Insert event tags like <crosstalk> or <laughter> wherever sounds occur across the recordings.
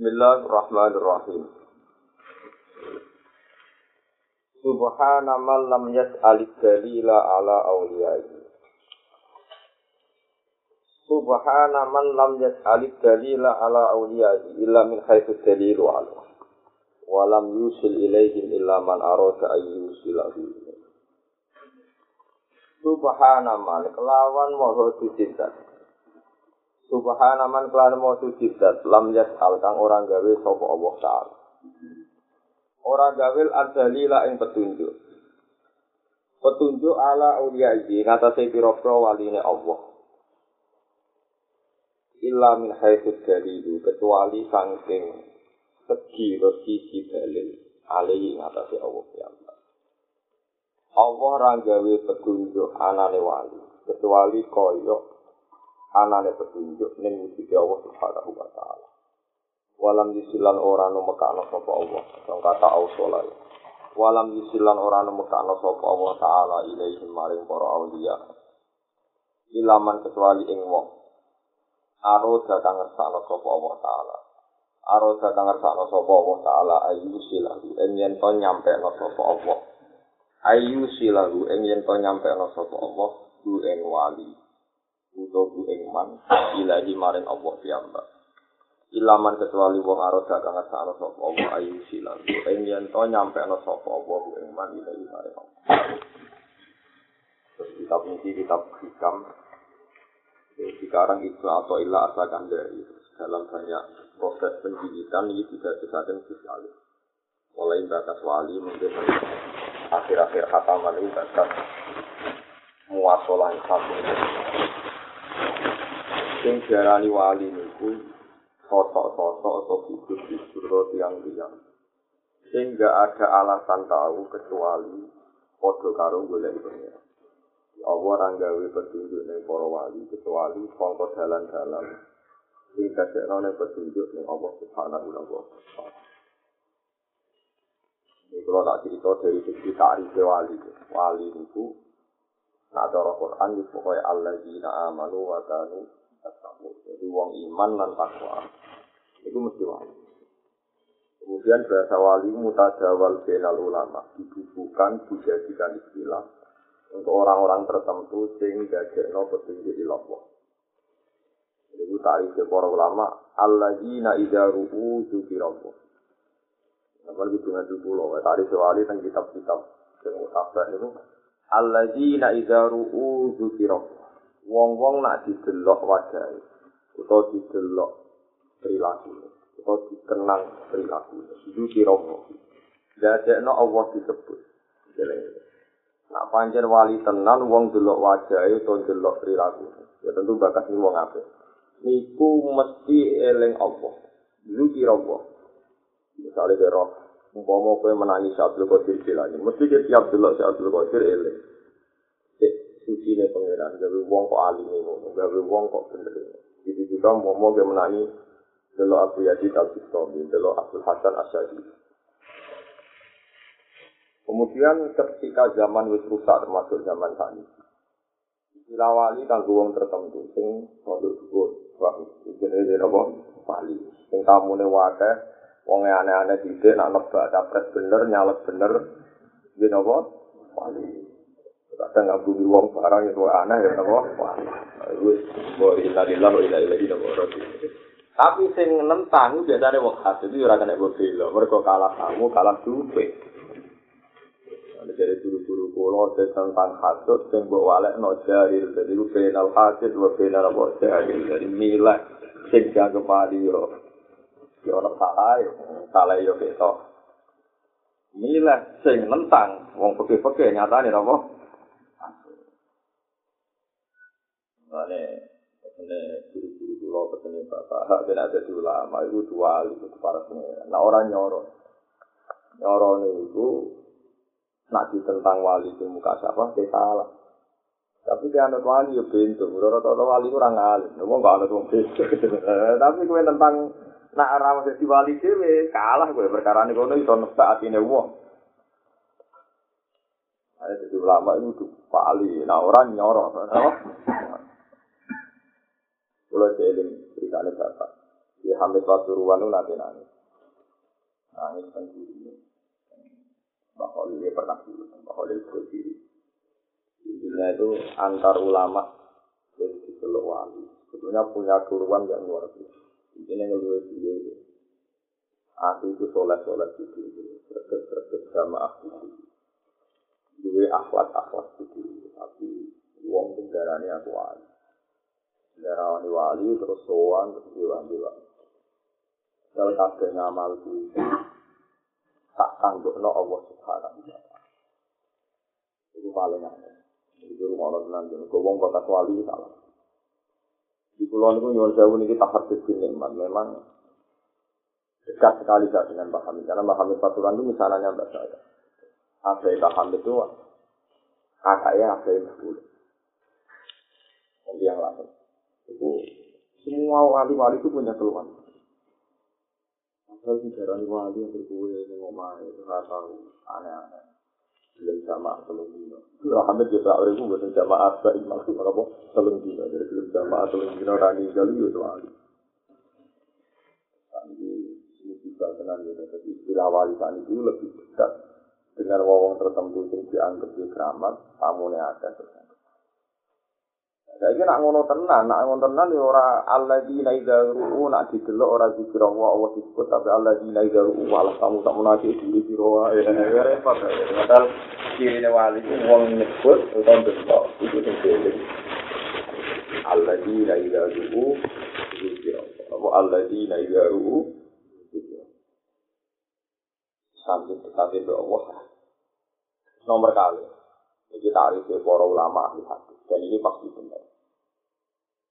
Bismillahirrahmanirrahim. Subhana man lam yas'alid dalila ala awliyai. Subhana man lam yas'alid dalila ala awliyai illa min haitsu dalilu ala. Wa lam yusil ilaihim illa man arada ayyusilahu. Subhana man kelawan moho dicinta. Subhana man kelan mau suci dat lam yas'al kang orang gawe sapa Allah taala. Ora gawe adzalila ing petunjuk. Petunjuk ala auliya iki ngatasé pira-pira waline Allah. Illa min haitsu dalilu kecuali saking segi sisi dalil alaihi ngatasé Allah ya Allah. Allah ora gawe petunjuk anane wali kecuali koyok anane petunjuk ning wujud Allah Subhanahu wa taala. Walam yisilan ora no mekano sapa Allah, sing kata ausola. Walam yisilan ora no mekano sapa Allah taala ilaihi maring para auliya. Ilaman kecuali ing wong. Aroda kang ngersakno sapa Allah taala. Aroda kang ngersakno sapa Allah taala ayu silahu ing yen to nyampe no sapa Allah. Ayu silahu ing yen to nyampe no sapa Allah ku ing wali. Utawa ing man ilahi maring Allah piyambak. Ilaman kecuali wong aroda kang ngasalo sapa Allah ayu silang ing yen to nyampe ana sapa Allah ing man ilahi maring Allah. Terus kitab ini kitab hikam. Sekarang itu atau ilah asalkan dari dalam banyak proses pendidikan ini tidak disaden sekali. Mulai batas wali mungkin akhir-akhir khataman ini batas muasalah satu sing diarani wali niku sosok-sosok atau figur-figur tiang-tiang. Sing gak ada alasan tahu kecuali podo karo golek pengira Allah ora gawe petunjuk ning para wali kecuali sangka dalan-dalan. Sing dadekno ning petunjuk ning Allah Subhanahu wa taala. Ini kalau tak cerita dari segi tarif wali, wali itu, nah cara Quran itu pokoknya Allah jina amanu wa kanu Jadi wong iman dan takwa itu mesti wali. Kemudian bahasa wali mutajawal benal ulama dibubuhkan dijadikan istilah untuk orang-orang tertentu sing no petunjuk di Allah. Jadi tarif para ulama alladzina idza ru'u dzikirallah. Apa gitu ngaji pulau, tadi wali tentang kitab-kitab yang mutabak itu alladzina idza ru'u. Wong-wong nak didelok wajahe utawa didelok perilaku utawa dikenang perilaku itu kira-kira dadekno Allah disebut. Nak pancen wali tenan wong delok wajahe utawa delok perilaku ya tentu bakat ni wong apik. Niku mesti eling Allah. Itu kira-kira misalnya kira umpama kowe menangis Abdul Qadir Jilani mesti dia tiap delok Abdul Qadir eling suci ne pangeran. Gawe wong kok alim ngono gawe wong kok bener jadi juga mau mau ge menani delo Abu Yazid al Bistami delo Abdul Hasan Asyadi. Kemudian ketika zaman wis rusak termasuk zaman saat ini istilah wali kanggo wong tertentu sing produk dhuwur wah jenenge apa wali. Sing tamune wae wong aneh-aneh dhisik nak nebak capres bener nyalek bener yen apa wali kadang ngabungi wong barang itu aneh ya apa? Wis boleh inalillah wa ila ilahi tapi sing nentang biasane wong khas itu ora kena mbok bela. Mergo kalah kamu kalah duwe. Ada dari guru-guru kulo tentang hasut sing mbok walek no jahil. Jadi ku penal hasid wa penal apa jahil. Dari milah sing jago padi yo yo ora salah salah yo ketok milah sing nentang wong peke-peke nyatane apa Mane petene guru-guru kula petene bapak ben ada di ulama itu dua itu para pengira. Nah orang nyoro. Nyoro niku nak tentang wali di muka siapa salah. Tapi dia anak wali ya pintu. Rata-rata wali kurang alim. Nggak nggak anak wong. <laughs> Tapi kue tentang nak arah jadi wali dewe kalah gue perkara ini kono itu nebak atine wong. Ada jadi ulama itu wali. Nah orang nyoro. Kalau jeeling ceritanya bapak, Di Hamid Pasuruan itu nanti nangis. Nangis sendiri. Mbak dia pernah dulu, Mbak Khalil berdiri. Intinya itu antar ulama dari Teluk Wali. Sebetulnya punya turuan yang luar biasa. Intinya ngeluh beliau itu. Aku itu soleh-soleh gitu. Serget-serget sama aku gitu. Dua akhlak-akhlak gitu. Tapi uang kendaraannya aku wali. Kendaraan wali terus soan terus diwali wali. Kalau kabeh ngamal itu tak tangguh no Allah subhanahu wa ta'ala. Itu paling aneh. Itu rumah Allah tenang. Gue wong batas wali salah. Di pulau itu nyuwun jauh ini kita hadis nikmat. Memang dekat sekali gak dengan Mbak Hamid. Karena Mbak Hamid Pasuran itu misalnya Mbak saya. Akhirnya Mbak Hamid itu kakaknya akhirnya Mbak. Nanti yang lain. Itu semua wali-wali itu punya keluhan. Asal sejarah wali yang berkue yang ngomong itu tahu aneh-aneh. Belum jamaah telung dino. Muhammad juga orang itu bukan jamaah apa maksud apa telung dino. Jadi belum jamaah telung dino rani kali itu wali. Tapi ini bisa tenang gitu. Jadi istilah wali saat itu lebih dekat dengan wawang tertentu yang dianggap di keramat. Tamu ini ada terus. Saiki nak ngono tenan, nak ngono tenan ya ora alladzina idza ru'u nak didelok ora zikir Allah Allah disebut tapi alladzina idza ru'u walah kamu tak munafik di sira ya repot. Padahal kirine wali ku wong nyebut utawa delok iku sing dhewe. Alladzina idza ru'u zikir Allah. Apa alladzina idza ru'u sampai dekatnya ke Allah. Nomor kali. Ini tarif para ulama hadis. Dan ini pasti benar.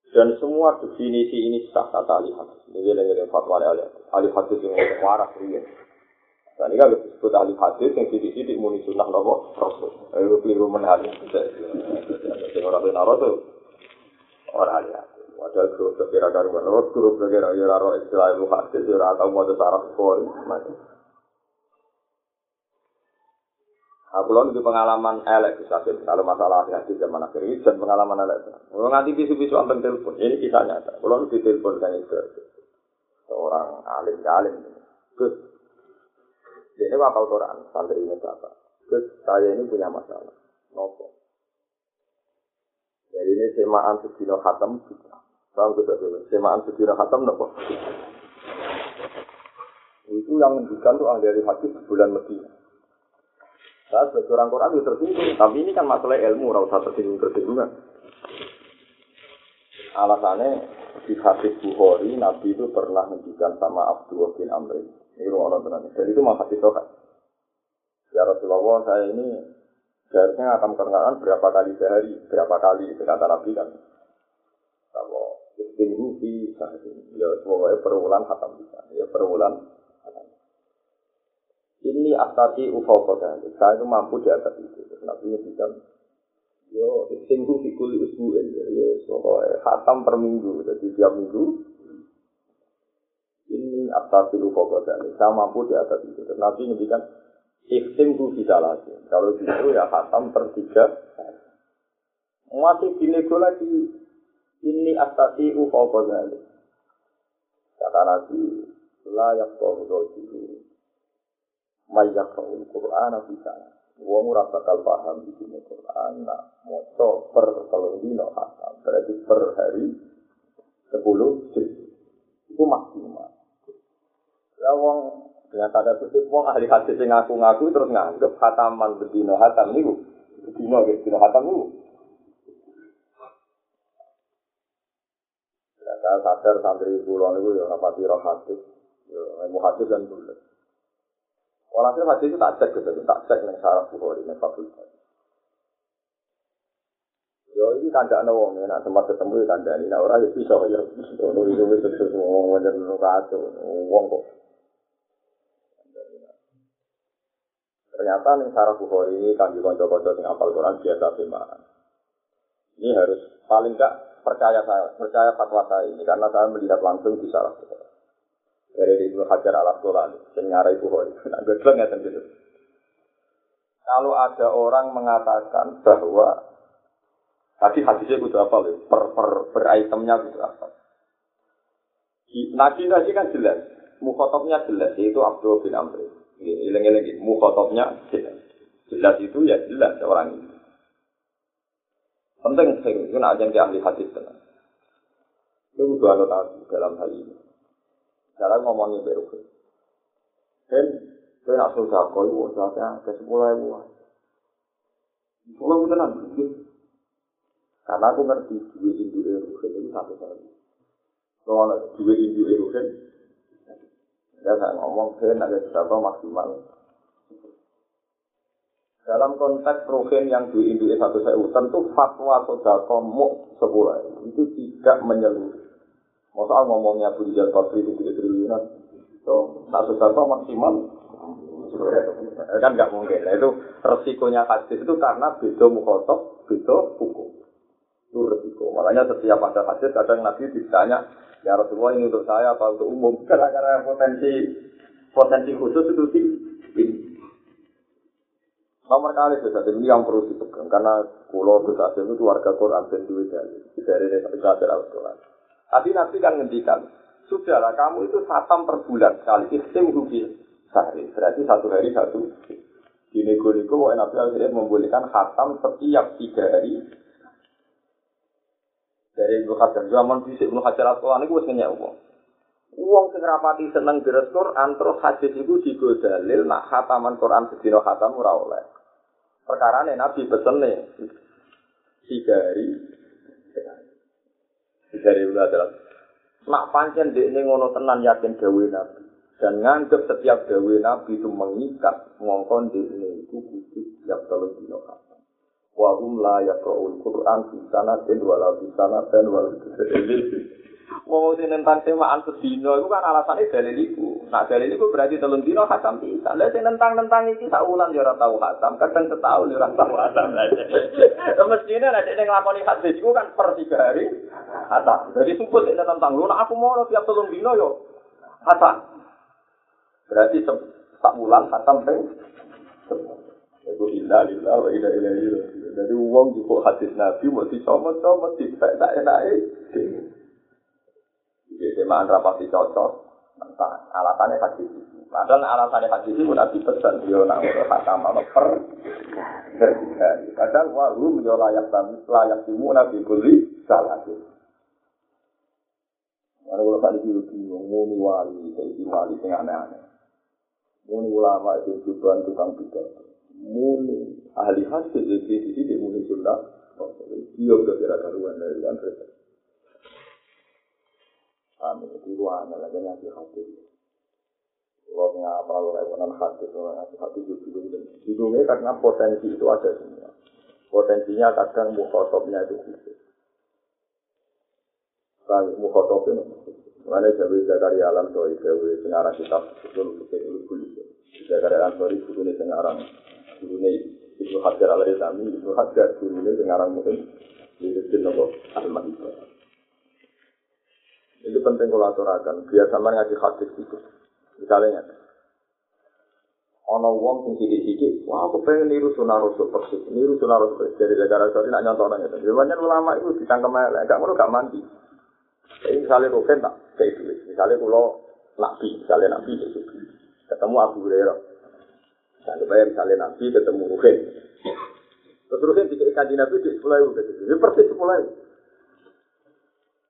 Dan semua definisi ini sah kata ahli hadis. Ini dari fatwa hadis. Ahli hadis yang waras riyan. Dan ini kan disebut ahli hadis yang sidik-sidik muni sunnah nopo rasul. Ayo keliru menhal. Yang orang benar itu orang ahli hadis. Wadah grup sekira karuan, grup sekira ya raro istilah ilmu hadis, ya rata mau ada saraf kori. Aku lalu di pengalaman elek bisa kalau masalah hati zaman akhir dan pengalaman elek. Kalau nanti bisu-bisu ambil telepon, ini kisah nyata. Kalau di telepon kan itu seorang alim alim. Gus, ini apa Quran? Santri ini apa? Gus, saya ini punya masalah. Nopo. Jadi ini semaan sedino khatam. Tahu kita dulu, semaan sedino khatam nopo. Itu yang menunjukkan tuh ahli hadis bulan Medina. Saya sebagai orang Quran itu tersinggung, tapi ini kan masalah ilmu, rasa tersinggung tersinggung. Alasannya di hadis Bukhari, Nabi itu pernah menunjukkan sama Abdullah bin Amr. Ini orang tenang. Dan itu mah hadis kan. Ya Rasulullah, saya ini seharusnya akan perkenalan berapa kali sehari, berapa kali itu kata Nabi kan. Kalau fi sahari, ya semuanya perulang khatam bisa, ya perulang ini astati ufau kota saya itu mampu di atas itu. Nabi bisa yo seminggu fikuli usbuin ya soalnya khatam per minggu jadi tiap minggu. Ini astati ufau kota saya mampu di atas itu. Nabi ngendikan Ikhtimku bisa lagi. Kalau gitu ya khatam per tiga. Masih dinego lagi. Ini astati ufau kota Kata Nabi, layak kau dulu mayak al Quran bisa. Wong ora bakal paham di sini Quran, nak moco per kalau dino hatam, berarti per hari sepuluh juz. Itu maksimal. Ya wong dengan tanda kutip wong ahli hadis yang ngaku-ngaku terus nganggep hataman bedino hatam niku. Bedino gitu, bedino hatam niku. Ya, saya sadar santri pulau niku ya rapati roh hadis, ya mau hadis dan bulat. Walhasil hadis itu tak cek gitu, tak cek nih saraf bukhori nih fakultas. Yo ini tanda ana wong nak tempat ketemu ya tanda ini, nah orang ya bisa ya. Ono itu wis terus wong wajar lu kacau, wong kok. Ternyata nih saraf bukhori ini kan di konco-konco sing apal Quran biasa firman. Ini harus paling enggak percaya saya, percaya fatwa saya ini karena saya melihat langsung di saraf bukhori. Dari Ibnu Hajar al Asqalani yang nyarai Bukhari. <laughs> Nah, gue nggak gitu. Kalau ada orang mengatakan bahwa tadi hadisnya itu apa loh, per per per itemnya itu apa? Nabi tadi kan jelas, mukhotobnya jelas, yaitu Abdul bin Amr. Ileng-ileng, mukhotobnya jelas. Jelas itu ya jelas orang ini. Penting sing itu nak jadi ahli hadis tenang. Itu dua tahu dalam hal ini. Dalam ngomongnya baru Dan saya nak kau itu saya ke sepuluh ribu. Sepuluh ribu tenang. Karena aku ngerti dua induk erugen itu satu kali. Ada dua induk erugen, ya saya ngomong saya nak ada maksimal dalam konteks rohin yang di Indonesia satu sewu, tentu fatwa sodako mu sepuluh itu tidak menyeluruh. Masa ngomongnya Abu Rizal Bakri itu tiga triliunan, so, tak sodako maksimal kan nggak mungkin. Nah, itu resikonya hadis itu karena beda mukhotob, beda hukum. Itu resiko. Makanya setiap ada hadis kadang Nabi ditanya, ya Rasulullah ini untuk saya apa untuk umum? Karena, <laughs> karena potensi potensi khusus itu tinggi. Nomor kali Gus ini yang perlu dipegang karena pulau Asim itu warga Quran dan duit dari dari dari Al-Quran. Tadi nanti kan ngendikan, sudahlah kamu itu satam per bulan sekali istim rugi sehari. Berarti satu hari satu. Di nego-nego Nabi al membolehkan khatam setiap tiga hari. Dari Ibnu Hajar, zaman bisik Ibnu Hajar Al-Quran itu harus uang. Uang sing rapati seneng beres Quran terus hadis itu digodalil nak khataman Quran sedina khatam ora oleh. perkara nabi pesen nih tiga hari tiga hari udah adalah nak pancen dek ini ngono tenan yakin gawe nabi. Dan nganggep setiap gawe nabi itu mengikat ngongkon dek ini itu khusus setiap tahun di lokasi wahum layak Quran Quran di sana dan walau di sana dan walau di Wong sing nentang semaan sedina iku kan alasane dalil iku. Nak dalil iku berarti telung dina khatam bisa. Lah sing nentang-nentang iki sak wulan ya ora tau khatam, kadang setahun ya ora tau khatam. Mestine nek nek nglakoni hadis iku kan per tiga hari khatam. Jadi sumput nek tentang lu aku mau tiap telung dina yo khatam. Berarti sak wulan khatam ping Iku inna lillah wa inna ilaihi raji'un. Jadi wong juga hadis Nabi dicomot-comot dipek tak enake. Jadi semaan rapati cocok, tentang alasannya hadis itu. Padahal alasannya hadis itu nabi pesan, yo nak udah kata malah per dari Padahal wahu yo layak tamu layak timu nabi kuli salah itu. Mana kalau tadi itu bingung, muni wali, jadi wali yang aneh-aneh. Muni ulama itu juga tukang pidato. Muni ahli hadis jadi di sini muni sunnah. Dia udah kira-kira dari antara Amin. Itu ruangnya lagi ngasih hati. Kalau ngapal rewonan hati, kalau hati juga Hidungnya karena potensi itu ada semua. Potensinya kadang mukhotobnya itu khusus. Kali mukhotobnya Mana Jawa Zakaria Alam Sori Jawa Sengarang kitab Betul Betul Betul Betul Zakaria Alam Sori Gurune Sengarang Gurune Ibnu Hajar Al-Rizami Ibnu Hajar Gurune Sengarang mungkin Di Nopo Al-Mahibah Itu penting kalau aturakan. Biar sama ngaji hadis itu. Misalnya, ono wong sing sithik-sithik, wah aku pengen niru sunah rasul persis, niru sunah rasul dari negara sorry nak nyontoh nanya. Sebenarnya ulama itu ditangkap elek, gak mau gak mandi. Jadi misalnya Rufen tak kayak itu, misalnya kalau nabi, misalnya nabi itu ketemu Abu Hurairah. Misalnya bayar misalnya nabi ketemu Rufen. Terus Rufen dikasih nabi di sekolah itu, persis sekolah itu.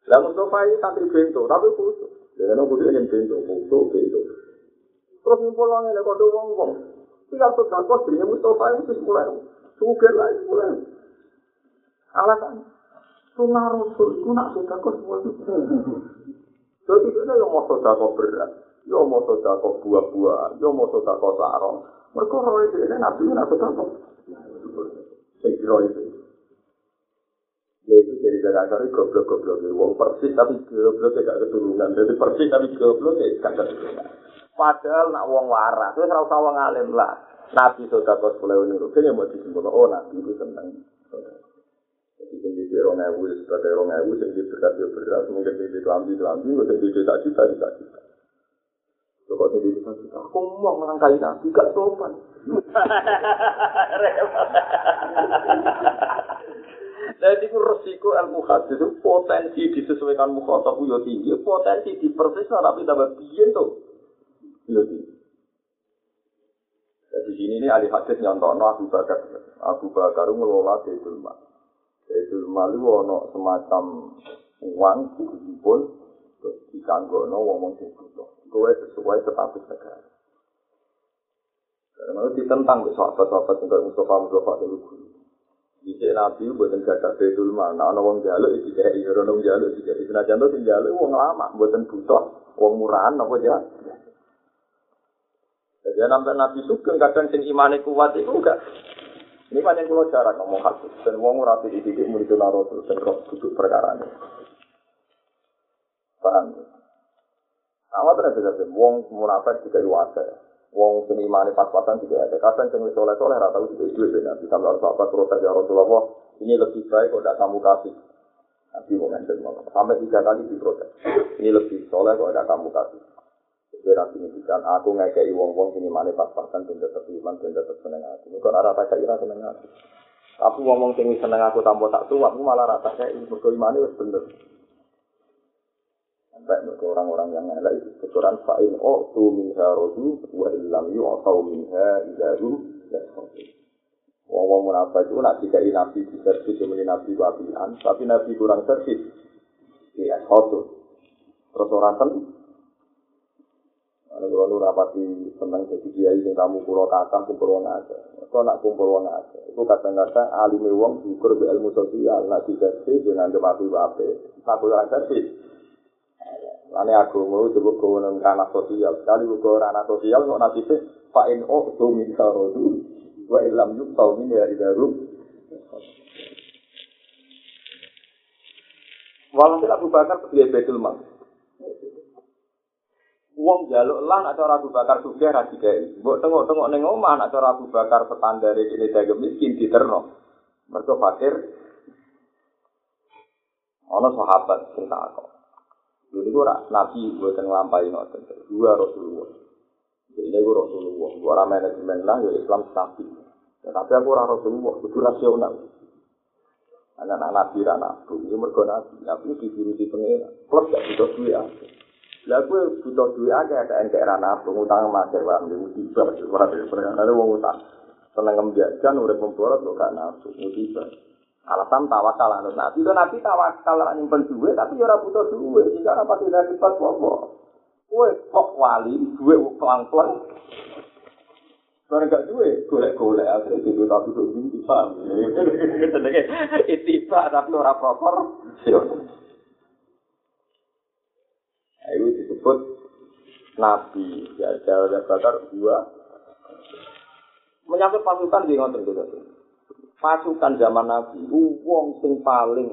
Lah Mustafa ini santri bento, tapi khusus. Dia kan khusus yang bento, khusus bento. Terus wangi, lah kode wong wong. Tiap sudah kos dirinya Mustafa ini terus mulai. Sugar lah ini mulai. Alasan. Sunnah Rasul, itu nak sudah kos mulai. Jadi kita yang mau sudah kos berat. Yo mau sudah kos buah-buah, yo mau sudah kos sarong. Mereka roh itu, ini nabi nak sudah. Saya kira itu. Yaitu dari Jakarta ini goblok-goblok. Wong persis tapi goblok gak keturunan. Jadi persis tapi goblok gak keturunan. Padahal nak wong waras, itu serau sawang alim lah. Nabi sudah kos mulai unur. Kayaknya mau disimpul, oh nabi itu tentang. Jadi yang di rong ewu, sebagai rong ewu, yang di berat ya berat, mungkin di kelambi kelambi, yang di juta juta juta juta. Coba jadi juta juta, aku mau melangkahi nabi, gak sopan. Jadi itu resiko ilmu hadis itu potensi disesuaikan mukhatab yo tinggi, potensi dipersis tapi tambah biyen tuh. Yo tinggi. Jadi sini ini ahli hadis nyontono Abu Bakar. Abu Bakar ngelola Baitul Mal. Baitul Mal itu ono semacam uang dikumpul terus dikanggono wong-wong sing butuh. Kowe sesuai status negara. Karena ditentang besok sahabat-sahabat yang Mustafa Mustafa dulu Ije nabi buatan gagah betul mana, ana wong jaluk kayak iya, ana wong jaluk iki kayak senajan to sing jaluk wong lama, buatan butuh, wong murahan apa ya. Jadi sampai nabi sugeng kadang sing imane kuat itu enggak. Ini kan yang kalau cara ngomong hadis, dan wong ora di titik murid rasul dan roh duduk perkara ini. Paham? Awal terus bisa wong munafik juga wajar. Wong sing imane pas-pasan juga ada. Kadang sing wis soleh-soleh ora tau juga duwe ben nabi sampe ora apa terus ya Rasulullah. Ini lebih baik kok tidak kamu kasih. Nabi mau ngenten Sampai tiga kali diprotes. Ini lebih soleh kok tidak kamu kasih. Jadi nabi ngendikan aku ngekei wong-wong sing imane pas-pasan ben tetep iman ben tetep seneng aku. Kok ora rata kaya seneng aku. Aku ngomong sing seneng aku tanpa tak tuwa, malah rata kaya imane wis bener. Sampai mereka orang-orang yang ngelak itu keturan fa'in o tu minha rodu wa illam yu minha idaru ya seperti Wong-wong munafik itu nak dikai nabi di servis yang nabi wabian, tapi nabi kurang servis. Ya, khotu. Terus orang sen. Ada kalau rapati senang jadi kiai yang kamu pulau kakak kumpul wong aja. Kau nak kumpul wong aja. Itu kadang-kadang alim wong syukur be ilmu sosial. Nak diservis dengan kemafi wabe. Tak kurang servis. Lane aku mau coba nang ranah sosial. Sekali kau ranah sosial kok nasibnya fa'in oh tu min sarodu wa ilam yuk tau min ya idaru. Walhasil Abu Bakar sebagai Betul Mal. Wong jaluk lan atau Abu Bakar sudah ra dikai. Mbok tengok-tengok ning omah atau Abu Bakar standar ini dagang miskin diterno. Mergo fakir. Ana sahabat sing takok. Jadi gue nabi buatan ngelampai ngoten. Dua Rasulullah. Jadi gue Rasulullah. Gue orang manajemen lah, ya Islam tapi aku orang Rasulullah, itu rasional. Anak-anak nabi, anak nabi, ini mergo nabi. Nabi divirusi pengira. Plus gak butuh duit aja. Lah gue butuh duit aja, ada yang kayak anak nabi. Ngutang sama aja, wah, ini musibah. Orang dari ada mau ngutang. Seneng ngembiajan, udah memborot, kok gak nabi. Musibah. Alasan tawakal anut nabi itu nabi tawakal nyimpen duit tapi ora butuh duit jika apa tidak dipas apa kue kok wali duit pelan pelan Barang gak duwe, golek-golek akhirnya di duit tapi tuh ini paham. Itibak tapi ora proper. Itu disebut Nabi. Ya, Jawa Bakar dua. Menyangkut pasukan di ngonten gitu. Pasukan zaman Nabi, wong sing paling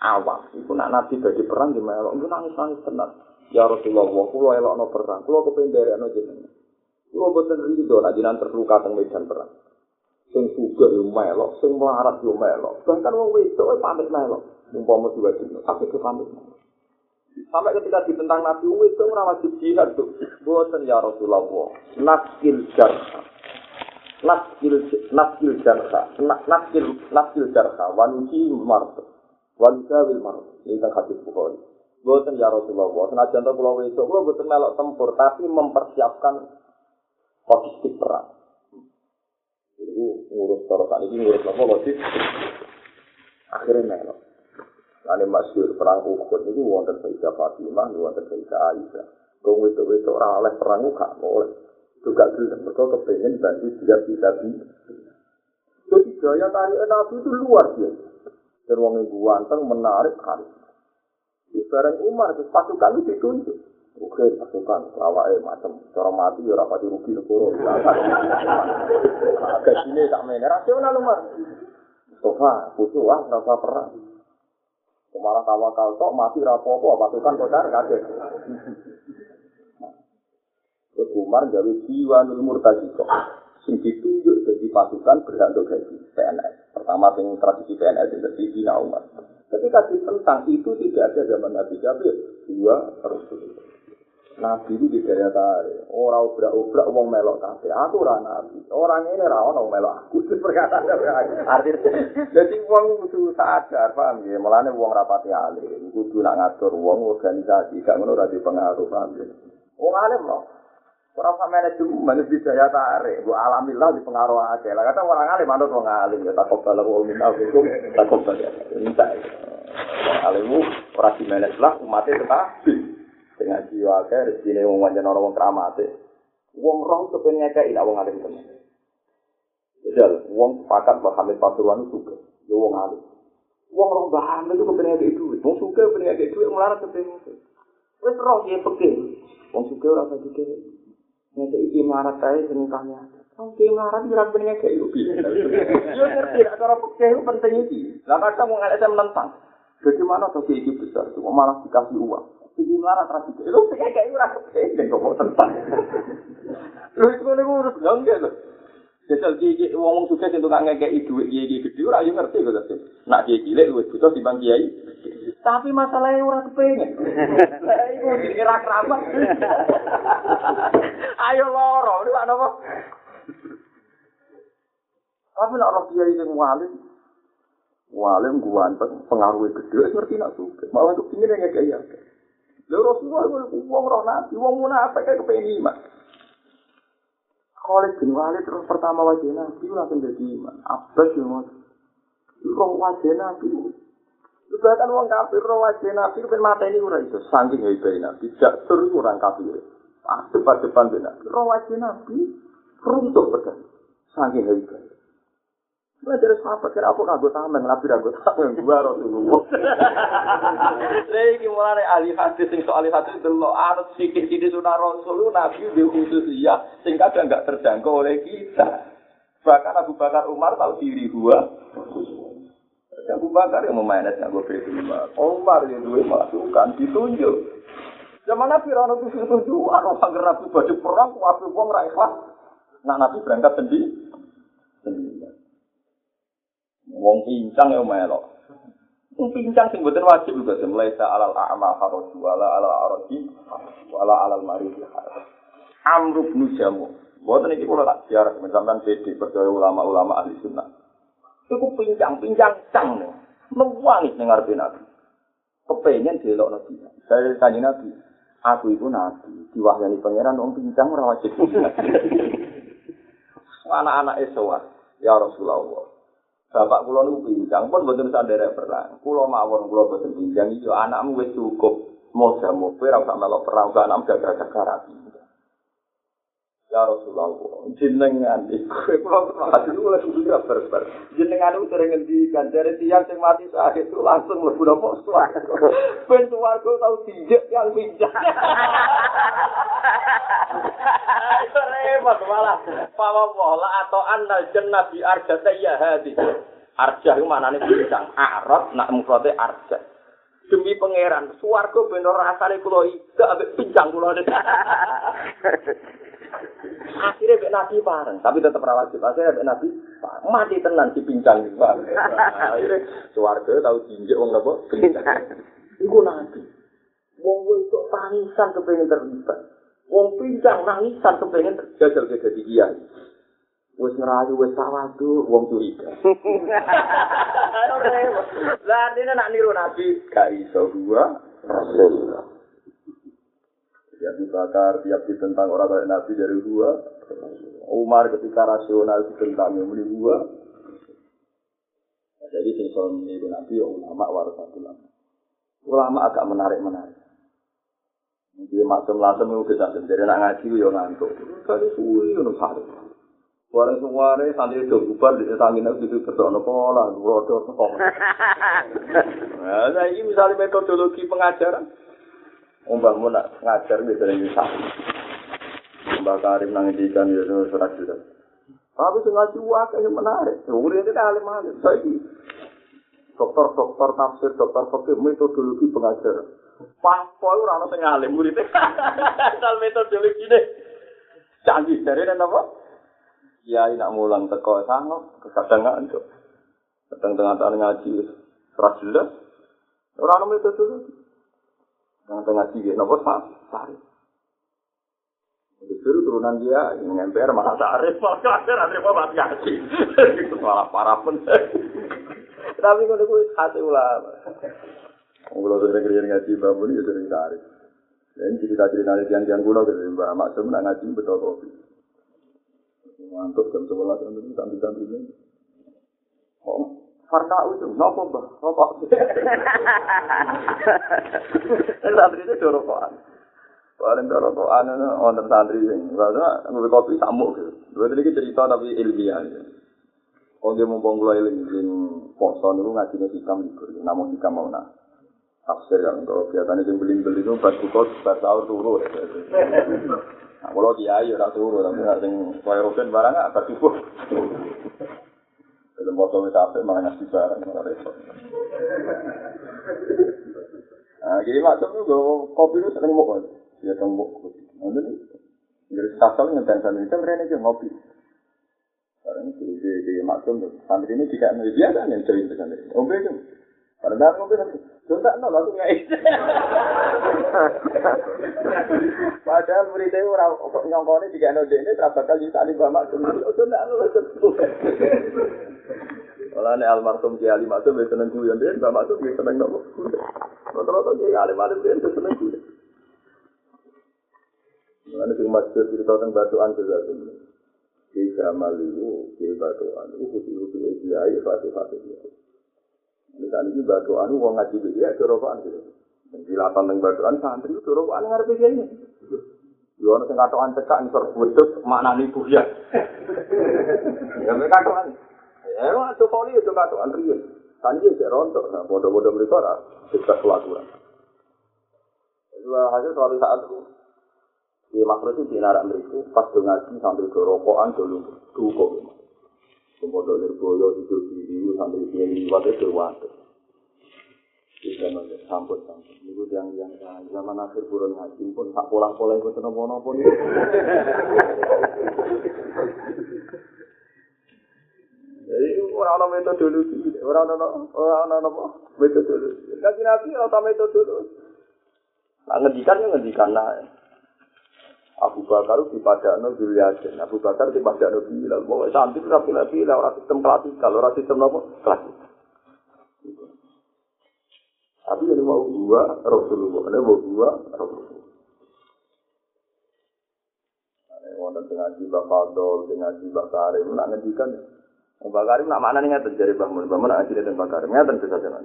awam. Iku nak Nabi bagi perang di melok, itu nangis-nangis tenar. Ya Rasulullah, kulo elok no perang, kulo kependere no jeneng. Kulo boten rido, nak jinan terluka teng medan perang. Sing suga yo melok, sing melarat yo melok. Bahkan wong wedok pamit melok. Umpama dua dino, tapi ke pamit. Sampai ketika ditentang Nabi, wedok ora wajib jihad tuh. Boten ya Rasulullah, naskil jarha. Naskil naskil jarha naskil naskil jarha wanuji mart wanuja wil mart ini kan hadis bukhari Boten ya Rasulullah, senajan to kula wesuk kula boten melok tempur tapi mempersiapkan logistik perang. Itu ngurus terus ini ngurus apa logistik. Akhirnya melok. Lalu masyur perang Uhud itu wonten Sayyidah Fatimah, wonten Sayyidah Aisyah. Kau itu-itu orang oleh perang Uhud, boleh. Juga gelem mereka kepengen bantu dia bisa di jadi gaya tarik nabi itu luar biasa dan wong ibu wanteng menarik kan di bareng Umar pasukan itu ditunjuk Oke, pasukan, lawaknya macam cara mati ya rapati rugi negara. Sini tak main rasional Umar. Mustafa, butuh ah, rasa perang. Malah tawakal tok mati rapopo pasukan kodar kaget. Terus Umar gawe jiwa nul murtaziko. Sing ditunjuk jadi pasukan berhak untuk gaji PNS. Pertama sing tradisi PNS itu di Dina Umar. Ketika ditentang itu tidak ada zaman Nabi Jabir. Dua terus Nabi itu di daya tarik. Orang obrak-obrak wong melok kabeh. Aku ora nabi. Orang ini ra ono melok aku. Perkataan artinya. Jadi wong kudu sadar, paham ya? Mulane wong rapati alim, kudu nak ngatur wong organisasi, gak ngono ora dipengaruh, paham ya? Wong alim loh. Orang sama manajemen di daya tarik, bu alhamdulillah dipengaruh aja. Lah kata orang alim, manut wong alim ya tak kobal wong minta hukum, tak kobal ya. Minta. Wong alim ora di manage lah, umatnya tetap. dengan jiwa ke rezeki wong wajan orang keramat wong roh kepen ngekei lah wong alim temen Jal, wong sepakat bahwa Hamid Pasuruan itu suka, ya wong alim. Wong roh bahan itu kepen ngekei duit, wong suka kepen ngekei duit, melarat kepen ngekei. Wes roh dia peke, wong suka rasa suka. Ngekei iki melarat aja seneng tanya. Wong ki melarat kira kepen ngekei lu Yo ngerti, cara peke itu penting iki. Lah kadang wong ngalih menentang. Bagaimana tuh iki besar, cuma malah dikasih uang. Jadi marah terus itu. Lu kayak kayak ora kepengen kok mau tentang. Lu itu kan urus enggak lho. Jajal gigi wong sukses itu gak ngekei duit gigi gede ora yo ngerti kok tapi. Nak gigi cilik luwih butuh dibang kiai. Tapi masalahnya ora kepengen. <laughs> Lah iku dikira keramat. <laughs> Ayo loro, ini apa? Tapi nak roh kiai sing walim, walim guanteng pengaruh gede ngerti nak suka. Malah kepingin ngekei akeh. Lha Rasulullah ku wong roh nabi, wong munafik kaya kepengin iman. Khalid bin Walid terus pertama wajah nabi langsung jadi iman. Abbas yang mau roh wajah nabi. Bahkan wong kafir roh wajah nabi kan mata ini ora iso saking hebat nabi. Tidak terus orang kafir. Ah depan-depan nabi. Roh wajah nabi runtuh pedang. Saking hebat. Mulai dari sahabat, kira apa kagak tameng, nabi kagak tameng, gua Rasulullah. Lagi mulai ahli hadis, sing soal hadis itu lo anut sikit-sikit sunnah Rasul, nabi di khusus iya, sing kadang nggak terjangkau oleh kita. Bahkan Abu Bakar Umar tahu diri gua. Abu Bakar yang memainkan gue berdua. Umar yang dua masukan ditunjuk. Zaman Nabi Rano itu setuju, orang Nabi baju perang, waktu uang ikhlas. Nah Nabi berangkat. Sendiri. Wong pincang ya melok. Wong pincang sing mboten wajib juga mulai sa alal a'ma haraju wala ala araji wala alal marid Amr bin Jamu. Mboten iki kula tak siar sampean PD percaya ulama-ulama ahli sunnah. Iku pincang-pincang cang nih. Mewangi ning ngarepe Nabi. Kepengen delok Nabi. Saya tanya Nabi, aku iku Nabi, diwahyani pangeran wong pincang ora wajib. <laughs> Anak-anak Eswa, ya Rasulullah. Bapak kula niku pincang pun mboten sadar perang. Kula mawon kula mboten pincang iki anakmu wis cukup. Moga moga ora usah melok perang kan am jaga-jaga Ya Rasulullah, jenengan iku kula dulu lagi sudah berber. Jenengan itu sering ngendikan dari tiang sing mati saat itu langsung mlebu napa swarga. <laughs> Ben swarga tau dijek yang <laughs> repot malah. Pawa wala atau anda jannah bi arja ya hadi. Arja itu mana nih? Bintang arab nak mufrade arja demi pangeran swarga bener rasane kula ida ambek pincang kula akhirnya bek nabi bareng tapi tetap rawat sih akhirnya bek nabi mati tenan di pincang akhirnya swarga tahu jinjek wong napa pincang iku nabi. Wong itu tangisan kepengen terlibat Wong pincang nangisan kepengen jajal ke jadi dia. Wes ngerayu wes sawadu wong curiga. <laughs> Lah ini nak niru nabi gak iso gua Rasulullah. Jadi bakar tiap ditentang orang kayak nabi dari gua. Umar ketika rasional ditentang yang beli gua. Jadi sing niru nabi ulama warasatul ulama. Ulama agak menarik-menarik. Jadi macam lasem itu bisa sendiri nak ngaji yo ngantuk. Kali suwi ngono sare. Suara suara santri itu bubar di tangin itu itu betul nopo lah, rodo nopo. <laughs> Nah, ini misalnya metodologi pengajaran. Mbak mau nak ngajar bisa yang bisa. Mbak Karim nang edikan itu surat surat. Tapi ngaji wakil yang menarik. Umur itu alim alim. Saya dokter-dokter tafsir, dokter fakir metodologi pengajaran. Papo ora ono sing alim murid. <laughs> Asal metodologi ne. Canggih dari apa? Ya nak mulang teko sanggup, kadang ngantuk. Kadang tengah tahun ngaji, serah jelas. Ora ono metodologi. Tengah tengah ngaji, nopo sah, sari. Justru turunan dia ini MPR malah sarif, malah kafir, ada apa mati ngaji. <laughs> Itu malah parah pun. Tapi kalau gue hati ulama. Kalau sering kerja ngaji bangun itu sering sarif. Dan cerita-cerita dari tiang-tiang kuno gitu, Mbak Maksum nak ngaji betul kopi. Mantuk jam sebelas jam itu santri-santri ini. Oh, Farka itu, nopo mbak, rokok. <laughs> Santri itu dorokokan. Paling dorokokan itu wonten santri ini. Karena ngambil kopi samuk gitu. Dua tadi cerita tapi ilmiah. Oh dia mumpung kula eling sing poso niku ngajine hikam libur. Namun hikam mau nak tafsir kan kalau biasanya sing beli-beli itu pas buka pas sahur turu. Nah, kalau dia ya tak turu tapi nggak sing kaya roken barang nggak pas subuh. Kalau foto itu apa malah ngasih barang malah repot. Nah, jadi macam itu kopi itu sering mau dia tembok. Nanti dari kasal ngenteng sana itu mereka aja ngopi. Sekarang itu di di maksum santri ini nih biasa nih cerita santri. Ombe itu. Pada dalam ngombe nanti. Contoh nol aku nggak <laughs> Padahal murid itu orang nyongkone tiga nol ini terapa kali tadi bapak maksum. Contoh nol Kalau nih almarhum Kiai Ali Maksum dia seneng kuyon dia, Mbak Maksum dia seneng nopo. Rata-rata Kiai Ali Maksum dia seneng kuyon. Mana sing masjid cerita tentang batuan sesuatu. Di Jamal itu, di batuan itu, khusus-khusus itu, ya, fasih-fasih itu. Misalnya ini batuan itu, orang ngaji dia, corokan gitu. Jilatan tentang batuan, santri itu corokan ngerti dia ini. Yo ana sing katokan cekak ngisor wedhus maknane buya. Ya mek katokan. Ya waktu poli itu katokan riyen. Kanji cek rontok, nah bodoh-bodoh mereka ora kita kelakuan. Dua hasil suatu saat itu di makro itu di narak mereka pas do ngaji sambil do rokokan dulu dukok. Kemudian nirboyo hidup diri sambil dia liwat itu waktu. Di zaman samput samput. Itu yang yang zaman akhir buron ngaji pun tak pola pola itu senang pola pun. Jadi orang-orang metodologi, orang-orang orang-orang apa metodologi. Kaji nabi orang metodologi. Nah, ngedikan ya ngedikan nah. Abu Bakar di padano Zulyasin, Abu Bakar di padano Bilal. Mau santri tapi nabi lah orang sistem klasikal, orang sistem apa klasik. Tapi ini mau dua Rasulullah, ini mau dua Rasulullah. Wonten dengan jiwa Fadol, dengan jiwa Karim, nak ngedikan. Mbak Karim nak mana nih dari bangun, bangun nak ngaji dan Mbak Karim ngeten bisa jalan.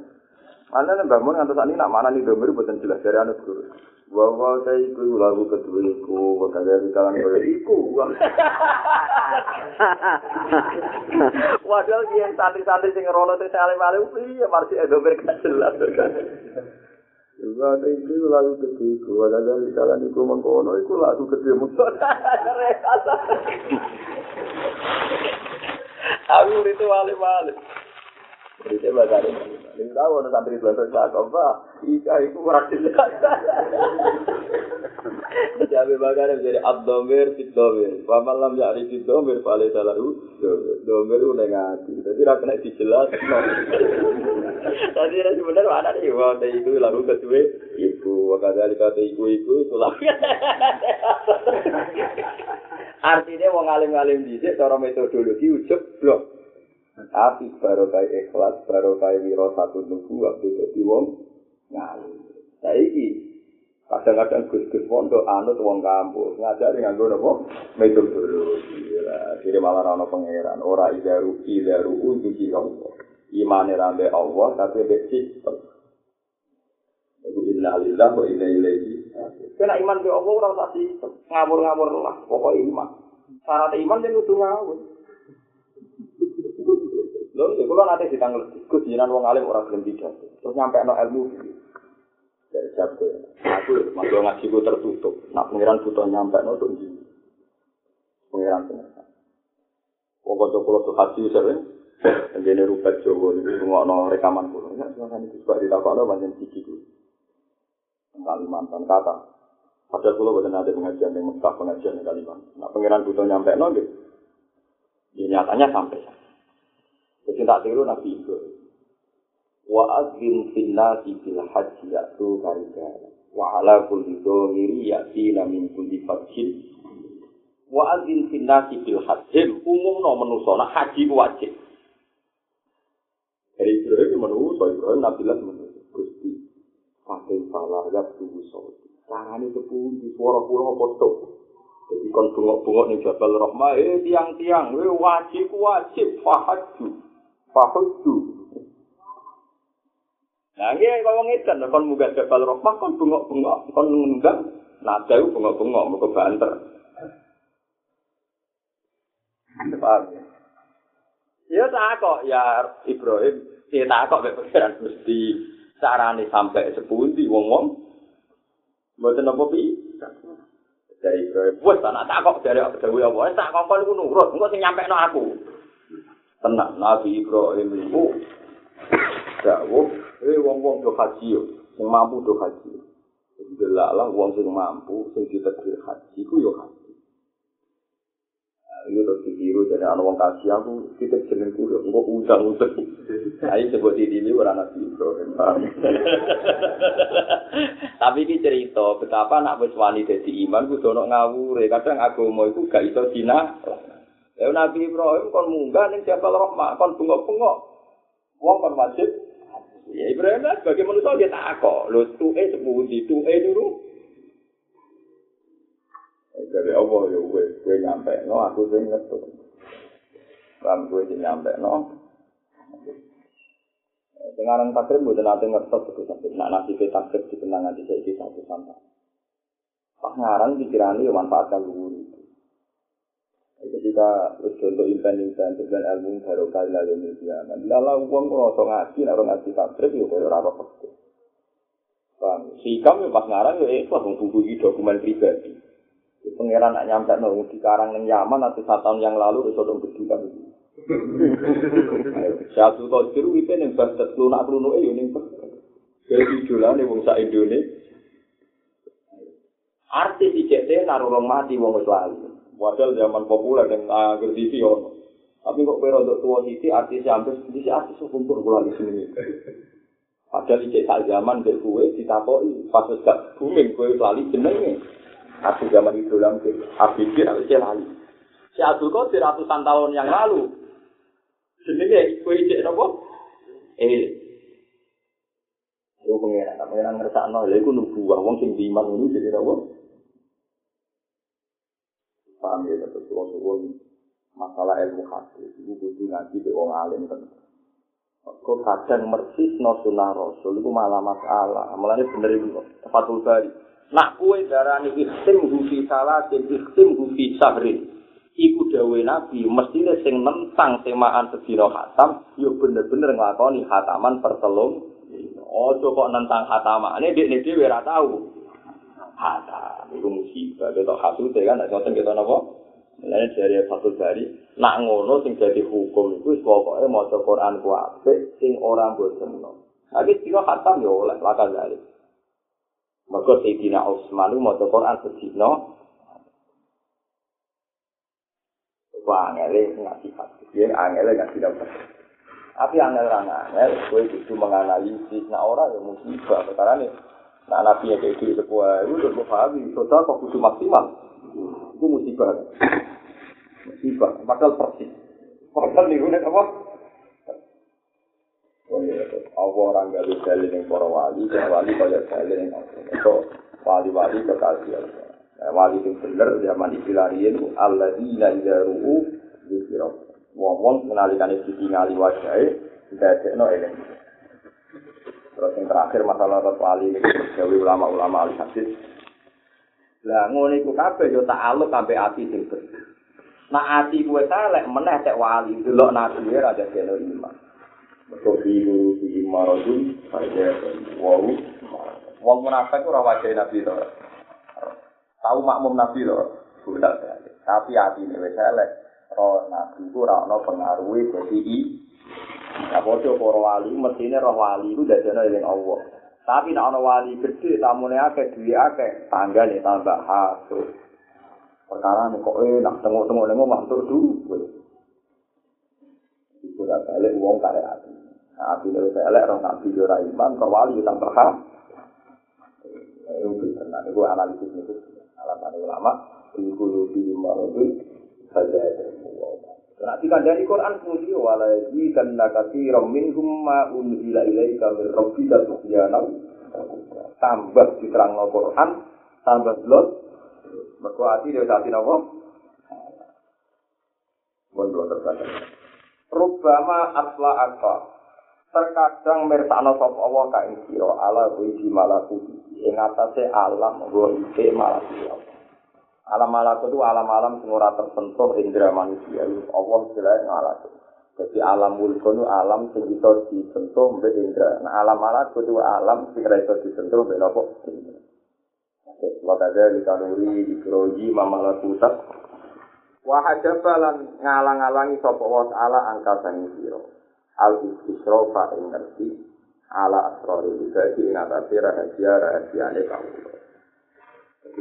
Mana nih bangun ngantos ini nak mana nih domir buatan jelas dari anak guru. Bahwa saya ikut lagu kedua iku, bahkan dari kalangan kaya iku. <laughs> Waduh, dia santri-santri sing ngerono sing alim alim, iya marsi domir gak jelas. Juga ada itu lagu kedua iku, bahkan dari kalangan iku mengkono iku lagu kedua musuh. Aku itu wali-wali. Berita bakar ini. Ini tahu ada santri belakang cakap, Pak. Ika itu kurang jelas. Jadi bakar jadi abdomir, fitdomir. Pamalam jadi fitdomir, pale salaru. Domir itu negatif. Jadi rakyat kena dijelas. Tadi ada sebenarnya mana nih? Wah, itu lalu kedua. Iku, wakadali kata iku iku itu. Artinya wong alim-alim dhisik cara metodologi ujug blok. Tapi baru kayak ikhlas, baru kayak wiro satu nunggu waktu jadi wong ngalim. Saiki kadang-kadang gus-gus pondok anut wong kampus ngajari nganggo napa metodologi. Jadi malah ana pangeran ora idaru idaru uji Allah. Imane rambe Allah tapi be sistem. Iku inna lillahi wa inna ilaihi Kena iman be Allah ora sistem. Ngawur-ngawur lah, pokok iman. Syarat iman yang kudu ngawur. Lho, ya kula nate ditanggal Gus jenengan wong alim ora gelem tidak. Terus nyampe no ilmu dari sabtu. Aku masuk ngaji ku tertutup. Nak pengiran butuh nyampe no tuh Pengiran pengiran. Wong kocok kula tuh haji sering. Jadi rupat Jawa ini semua no rekaman kulo. Ya, silakan itu juga ditakut banyak siki kulo. Kalimantan kata. Padahal kulo bukan ada pengajian yang Mekah pengajian di Kalimantan. Nah pengiran butuh nyampe no gitu. Ya, nyatanya sampai. Jadi tak tiru Nabi itu. Wa azim finnasi fil haji ya'tu karigara. Wa ala kulli dhomiri ya'tina min kulli fathin. Wa adzin fil nasi bil hajjim umumno manusa nak haji wajib. Dari Ibrahim manusa Ibrahim Nabi lah manusa Gusti. Pakai salah ya tubuh saudi. Carane sepuluh di suara pulau foto. Jadi kon bungok-bungok ning Jabal Rahmah, eh tiang-tiang, eh wajib wajib fahaju. Fahaju. Nah, ini kalau ngedan, kon munggah Jabal Rahmah, kon bungok-bungok, kon ngunggah, nada itu bungok-bungok, mau ke banter. Paham ya? Ya tak kok, ya Ibrahim, ya tak kok, pikiran mesti carane sampai sepundi wong-wong. Mboten apa pi? Dari Ibrahim, wes tak tak kok dari apa dewe apa, tak kok kon nurut, engko sing nyampekno aku. Tenang, Nabi Ibrahim itu dawuh, eh wong-wong do haji yo, sing mampu do haji. Delalah wong sing mampu, sing ditakdir haji ku yo haji. Ini terus ditiru jadi anak wong kasih aku kita jeneng kulo, engko udang udang. Ayo sebut di ini orang nabi Ibrahim. <laughs> Tapi ini cerita betapa nak wis wani dadi iman kudu ono ngawure. Kadang agama iku gak iso dina. Ya Nabi Ibrahim kon munggah ning Jabal Rahmah, kon bengok-bengok. Wong kon wajib. Ya Ibrahim lah sebagai manusia dia tak kok. Lho tuke sepundi tuke dulu. Dari Allah ya wes, gue nyampe no, aku sing ngetuk. Ram gue nyampe no. Sekarang takrim gue nanti ngertos itu sampai nak nasi takrim di kenangan di saya satu sampai. Pas ngarang pikirannya ya manfaatkan itu. Ketika wis untuk impen-impen dengan ilmu baru kali lalu media, lala uang ngerasa ngaji, nak ngaji takrim ya kaya rapa pekeh. Bang, si kami pas ngarang ya ikhlas menghubungi dokumen pribadi. Pangeran nak nyampe nol di karang yang Yaman atau satu tahun yang lalu itu dong berdua itu. Satu tahun itu itu yang basket lunak lunak itu yang jadi jualan wong sa Indonesia. Artis ICT naruh orang mati wong lali. Padahal zaman populer yang agar TV ono. Tapi kok kowe untuk tua sisi artis hampir di artis kumpul kula di sini. Padahal ICT sak zaman dek kowe ditakoki pas gak booming kowe lali jenenge. Aku zaman itu dalam ABG aku sih lali. Si Abdul Qadir ratusan tahun yang lalu. Jenenge kue cek nopo? Eh. Aku pengen, tak pengen ngerasa no. Lalu aku nubuah, wong sing diiman ini jadi nopo? Paham ya, terus suwon masalah ilmu hadis. Ibu kudu ngaji ke wong alim kan. Kok kadang mersis no sunnah rasul itu malah masalah. Malah bener itu kok. Fatul Bari. Nak kue darani ikhtim hufi salatin, ikhtim hufi sahrin. Iku dawe nabi, mestinya sing nentang semaan sedina khatam, yuk bener-bener ngelakoni khataman pertelung. Ojo kok nentang khataman, ini dia ini ora tahu. Khatam, itu musibah. Kita khasute kan, nak ngoten kita nopo. Mulane dari Fatul Bari, nak ngono sing jadi hukum itu pokoknya maca Quran ku apik sing ora bosenno. Tapi sira khatam yo oleh lakal dari. Mergo Sayyidina Utsman maca Quran sedina Wah, angele ngaji hadis. Ya, angele ngaji dapat. Tapi angel orang angel, gue itu menganalisis. Nah orang yang musibah, perkara nih. Nah nabi yang kayak gitu sebuah itu udah gue pahami. Total kok kudu maksimal. Itu musibah. Musibah. Padahal persis. Padahal nih gue apa? Oh iya, Allah orang gak bisa yang para wali, dan wali kaya dalil yang So, wali-wali kekasih Allah. Wali itu bener, zaman istilahnya Allah ila ila ru'u yusirah. Wong-wong menalikan itu tinggali wajahnya, tidak ada no ini. Terus yang terakhir masalah rot wali, gawe ulama-ulama ahli hadis. Lah ngono iku kabeh yo tak aluk sampai ati sing bersih. Nah ati kuwe saleh meneh cek wali delok nabi ora ada kene iman. Mergo biru di marojun pada wau. Wong munafik ora wajah nabi to. Tahu makmum nabi to. Sudah Tapi hati ini wis elek. Roh nabi ku ora ana pengaruhi dadi Ya padha para wali mestine roh wali ku dadene eling Allah. Tapi nek ana wali gede tamune akeh duwe akeh, tanggane tambah hasud. Perkara nek kok enak tengok-tengok ning omah tur duwe. Iku ora balik wong kare ati. Ati dhewe elek roh nabi ora iman, kok wali tambah hasud. Itu benar, itu analisis itu. Alasan ulama, hulu di marudu Nanti kan dari Quran kemudian walaji dan nakati romin humma unzila ilaika min rabbika tuhyanam tambah diterang no Quran tambah blot mergo ati dhewe ati napa Mohon dua terkadang. Rubama asla akta. Terkadang mersakno sapa Allah ka ing sira ala kuwi malakuti. Ing atase alam nggo iki malakuti. Alam malakut itu alam-alam ora tersentuh indera manusia. Allah jelas ngalah. Jadi alam mulkun itu alam sing bisa disentuh mbek indra. Nah alam malakut itu alam ora bisa disentuh mbek napa? Wakada di kanuri di kroji mamalakutat. Wahajabalan ngalang-alangi sapa wa taala angka sang sira. Al istisrofa ing ngerti ala asrori ibadi ing atase rahasia-rahasiane kawula.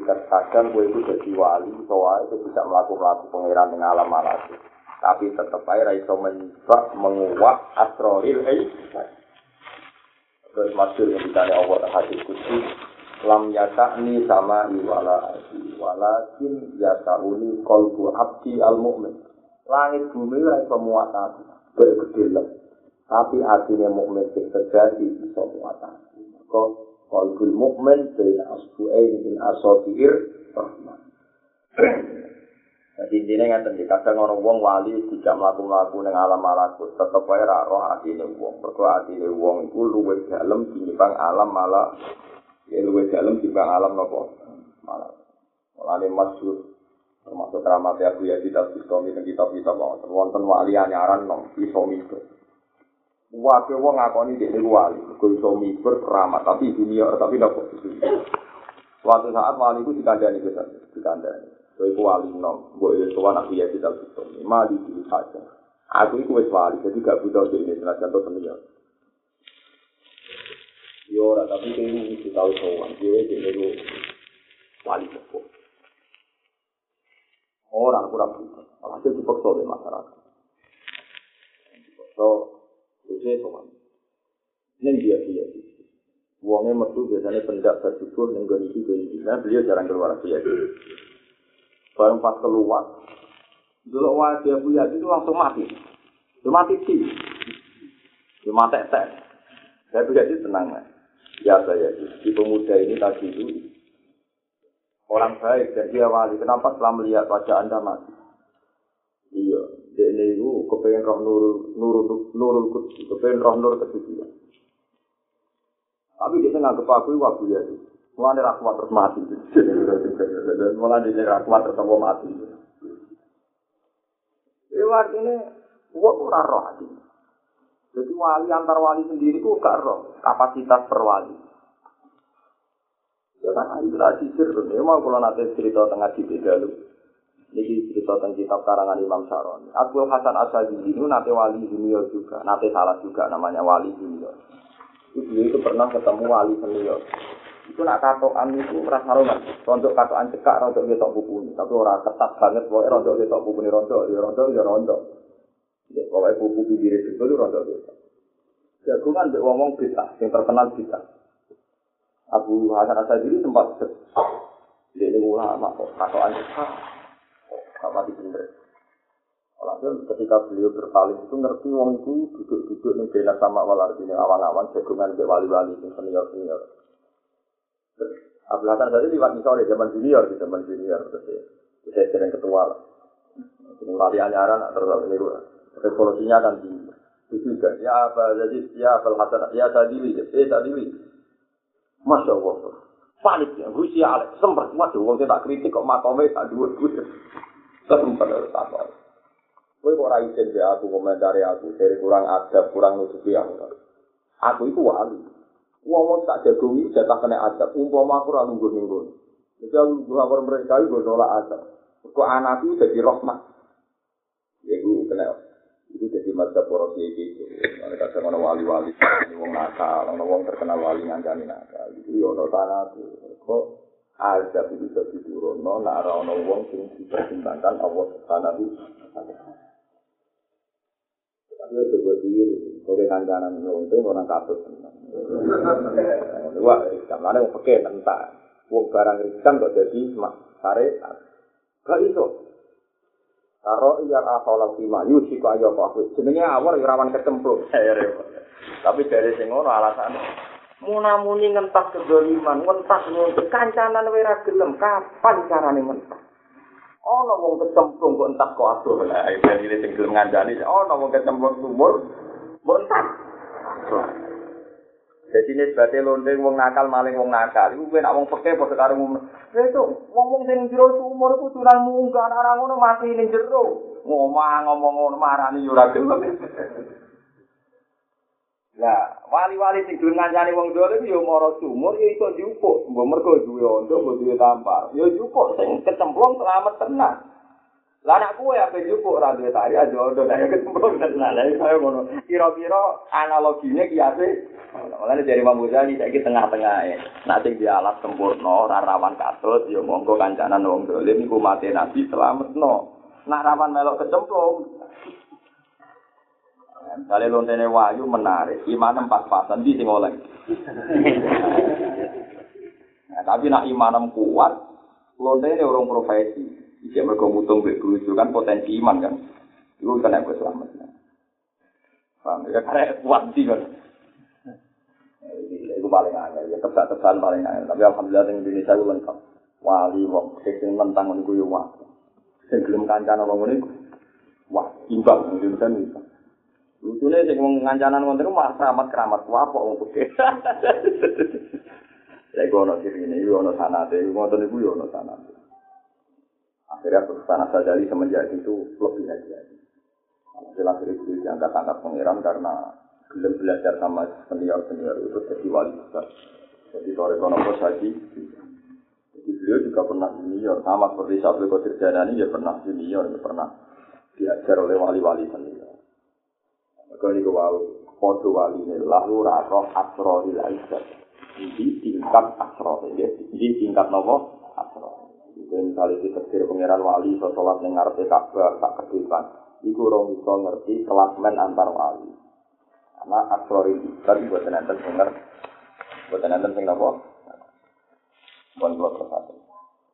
Kadang gue itu jadi wali, soalnya itu bisa melakukan pangeran dengan alam malasi. Tapi tetap aja iso mencoba menguak asroril eh. Terus masuk yang ditanya Allah dan hadis kudus. Lam yasa'ni sama iwala. Walakin yasa'uni kolbu abdi al mu'min. Langit bumi lah iso muat aku. Bergede Tapi hatinya mukmin sing terjadi iso muat aku. Kok qalbul mukmin baina asbu'ain min asabiir rahman. Jadi intinya ngaten iki kadang ana wong wali tidak mlaku-mlaku ning alam malakut, tetep wae ra roh atine wong. Mergo atine wong iku luwih dalem tinimbang alam malah ya luwih dalem tinimbang alam napa? Malah. Mulane masyhur termasuk keramat Abu Yazid Al-Bistami ning kitab-kitab wonten wali anyaran nang iso mikir. Wae wong ngakoni dhek niku wali, kok iso mikir keramat tapi dunia tapi ndak Suatu saat wali itu dikandani kita, dikandani. Kowe iku wali nom, mbok yo sowan aku ya kita butuh. Mali di saja. Aku iku wis wali, jadi gak butuh ini senajan to dunia. Yo ora tapi kene iki tau sowan, dhewe dhewe wali kok. Orang kurang butuh, itu dipaksa oleh masyarakat. So, itu sowan. Ini dia dia. Uangnya metu biasanya pendak bersyukur yang gini gini. Nah beliau jarang keluar dia. Barang pas keluar, dulu wajah Bu Yadi itu langsung mati. Itu mati sih. Itu mati tek. Saya Bu Yadi tenang lah. Ya saya di pemuda ini tadi itu orang baik dan dia wali. Kenapa setelah melihat wajah anda mati? Iya, dia ini itu kepengen roh nurul nurul nurul kudus, kepengen roh nurul kesucian. Tapi dia nggak kepakui waktu ya. Mulane ra kuat terus mati. Mulane dia ra kuat terus mati. Lewat ini, gua ora roh hati. Jadi wali antar wali sendiri ku gak roh kapasitas per wali. Ya kan itu lah sisir tuh. Memang kalau nanti cerita tengah di lu. Ini cerita tentang kitab karangan Imam Saroni. Abu Hasan Asadili ini nanti wali junior juga. Nanti salah juga namanya wali junior. Itu itu pernah ketemu wali senior. itu nak katokan itu merasa roman. Rontok katokan cekak, rontok dia tok buku Tapi orang ketat banget, pokoknya rontok dia tok buku ini rontok, dia rontok, dia rontok. Ya, pokoknya buku pinggir itu itu rontok dia. Jagungan dia ngomong bisa, yang terkenal bisa. Abu Hasan Asadili sempat dia ini ulama kok katokan cekak, kok mati bener. Alhasil ketika beliau berpaling itu ngerti wong itu duduk-duduk nih beda sama walar ini awan-awan jagungan wali-wali senior-senior. Abdul Hasan tadi lewat misalnya zaman junior di zaman junior terus ya. Saya sering ketua lah. Ini wali anyaran terus ini revolusinya akan tinggi. Itu juga ya apa jadi ya Abdul Hasan ya tadi eh tadi Masya Allah. Panik ya, Gusti Alex sempat waduh wong tak kritik kok makome tak dhuwur Sempat harus apa. Kowe kok ora isin aku komentari aku dari kurang adab, kurang nutupi aku. Aku itu wali. Wong-wong tak iki jatah kena adab. Umpama aku ora nunggu nunggu. Jadi aku ngawur mereka itu nolak adab. Kok anakku jadi rahmat. Ya itu kena. Itu jadi mata poros iki. Mereka kadang ono wali-wali, wong nakal, wong terkenal wali ngancani nakal. Itu yo ono tanahku. Kok azab itu bisa diturunno nek ora ono wong sing dipertimbangkan Allah Subhanahu wa taala. Tapi coba diri, sore kancanan nonton orang kasut. Wah, kamane wong peke nentak. Wong barang riskan kok mak syariat. Gak iso. Karo iya asolat lima yusi kok ayo kok. Jenenge awor ya rawan kecemplung. Ya. Tapi dari sing ngono alasan munamuni ngentas kedoliman, ngentas nuntut kancanan wae ra gelem, kapan carane ngentas? Ana wong kecemplung kok entas kok adoh. Lah iki iki sing gelem ngancani, ana wong kecemplung sumur, mbok entas. Jadi nisbate londeng wong nakal maling wong nakal. Iku kowe nak wong peke padha karo. Ya itu wong-wong sing jero sumur iku tunan munggah ngono mati ning jero. Ngomong ngomong ngono marani yo ora gelem. Lah, wali-wali sing gelem ngancani wong dolim yo mara sumur yo iso njupuk. Mbok mergo duwe ondo, mbok duwe tampar. Yo njupuk sing kecemplung selamat tenang. Lah anak kue apa jupuk ora duwe tari aja ondo nek kecemplung tenan. Lah kaya ngono. Kira-kira analoginya kiase Mulane dari Imam Ghazali saiki tengah-tengah e. Nek sing di sempurna ora rawan katut ya monggo kancanan wong dolim iku mate nabi selametno. Nek rawan melok kecemplung. Kali lontene wayu menarik, imanem pas-pasan di sing oleh. nah, tapi nak imanem kuat, lontene urung profesi. Iki mergo mutung mbek bojo kan potensi iman kan. Iku kena gue selamat. Paham ya karek kuat sih kan. Itu paling angel, ya kesak-kesan paling angel. Tapi alhamdulillah di Indonesia itu lengkap. Wali, wong, sing mentang ngono yo wah. Sing gelem kancana wong ngene wah, imbang Indonesia imbang. Lucunya sing wong ngancanan iku malah keramat-keramat wapok wong putih. <laughs> Lha iku ono sirine, iku ono sanate, iku ngoten iku yo ono sanate. Akhirnya perusahaan sadari semenjak itu lebih hati-hati. Hasil akhirnya itu diangkat-angkat pengiran karena belum belajar sama senior-senior itu jadi wali besar. Jadi sore konopo saji. Jadi beliau juga pernah junior, sama seperti Sabri Qadir Janani, dia pernah junior, dia pernah diajar oleh wali-wali senior. Maka ini kewau, podo wali ini, lalu raro asroril aisyah. Ini tingkat asroril, ini tingkat nopo asroril. Itu misalnya kita kira pengiran wali, so sholat yang ngerti kabar, tak kedepan. Iku orang bisa ngerti kelasmen antar wali. Karena asroril ibad buat nanti denger, buat nanti sing nopo. Buat buat persatu.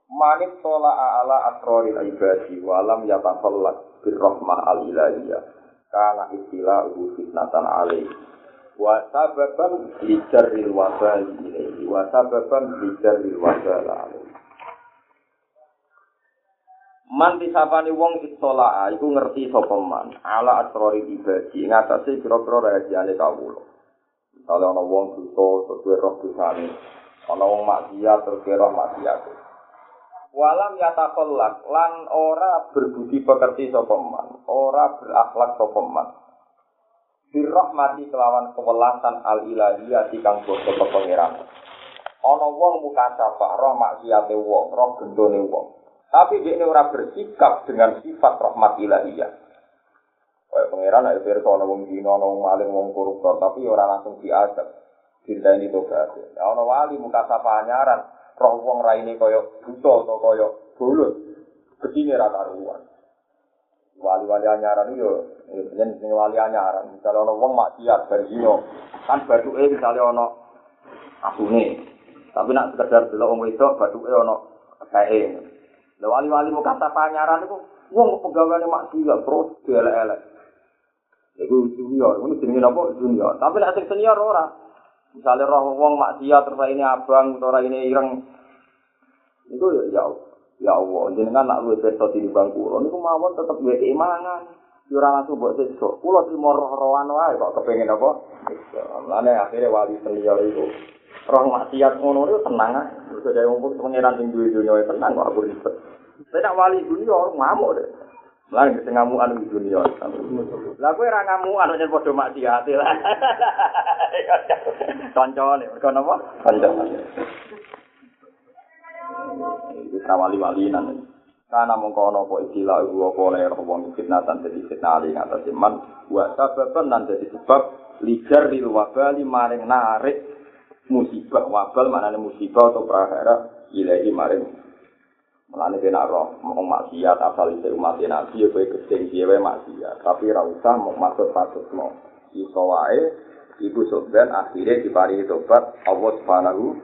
Manit tola ala asroril ibadi walam yatafallak birrohmah al-ilahiyah. Kana istilah ubu fitnatan alaih. Wa sababan lijarril wabali ilaihi. Wa sababan lijarril wabali alaih. Man disapani wong istola iku ngerti sapa man ala asrori ibadi ngatasi kira-kira rahasiane kawula. Misale ana wong dosa terus roh dosane, ana wong maksiat terus roh maksiat. Walam yatakollak lan ora berbudi pekerti sapa man, ora berakhlak sapa man. Birrahmati kelawan kewelasan al ilahiyah kang basa kepangeran. Ana wong muka sapa roh maksiate wong, roh gendone wong. Tapi dia ini orang bersikap dengan sifat rahmat ilahiyah. Kayak pangeran ayo pirsa ana wong dina ana wong maling wong koruptor tapi orang langsung diajak. Cinta ini tobat. Ana wali muka sapa anyaran, roh wong raine kaya buta atau kaya bulut. Begini rata ruan. Wali-wali anyaran itu yen sing wali anyaran, misalnya ana wong maksiat bar dina, kan batuke misalnya ana asune. Tapi nak sekedar delok wong wedok batuke ana kae. Lah wali-wali mau kata panyaran itu, wong pegawainya maksiat terus dielek-elek. Iku junior, ini jenenge apa junior. Tapi nek sing senior ora. Misalnya roh wong maksiat terus ini abang atau ini ireng. Itu ya ya ya Allah, jenengan nak luwih beto tinimbang kula niku mawon tetep duwe keimangan. Ora langsung mbok sesuk. Kula trimo roh-rohan wae kok kepengin apa? Lane akhirnya wali senior itu roh maksiat ngono itu tenang. Terus ada wong pengiran sing duwe dunya tenang kok aku ribet. Saya nak wali dunia ngamuk deh. Lah sing ngamukan di dunia. Lah kowe ora ngamukan yen padha maksiat lah. <laughs> Kancane, mergo napa? Kanca. Wali-wali nan. Karena mengkono apa istilah ibu apa oleh wong fitnatan jadi fitnah ali ngatas iman wa sababan nan jadi sebab lijar lil wabali maring narik musibah wabal maknane musibah atau prahara ilahi maring Mulane kena roh mau maksiat asal isi umat nabi ya kowe gedeng dhewe maksiat tapi ra usah mau maksud patut mau iso wae ibu soben akhirnya diparingi tobat Allah Subhanahu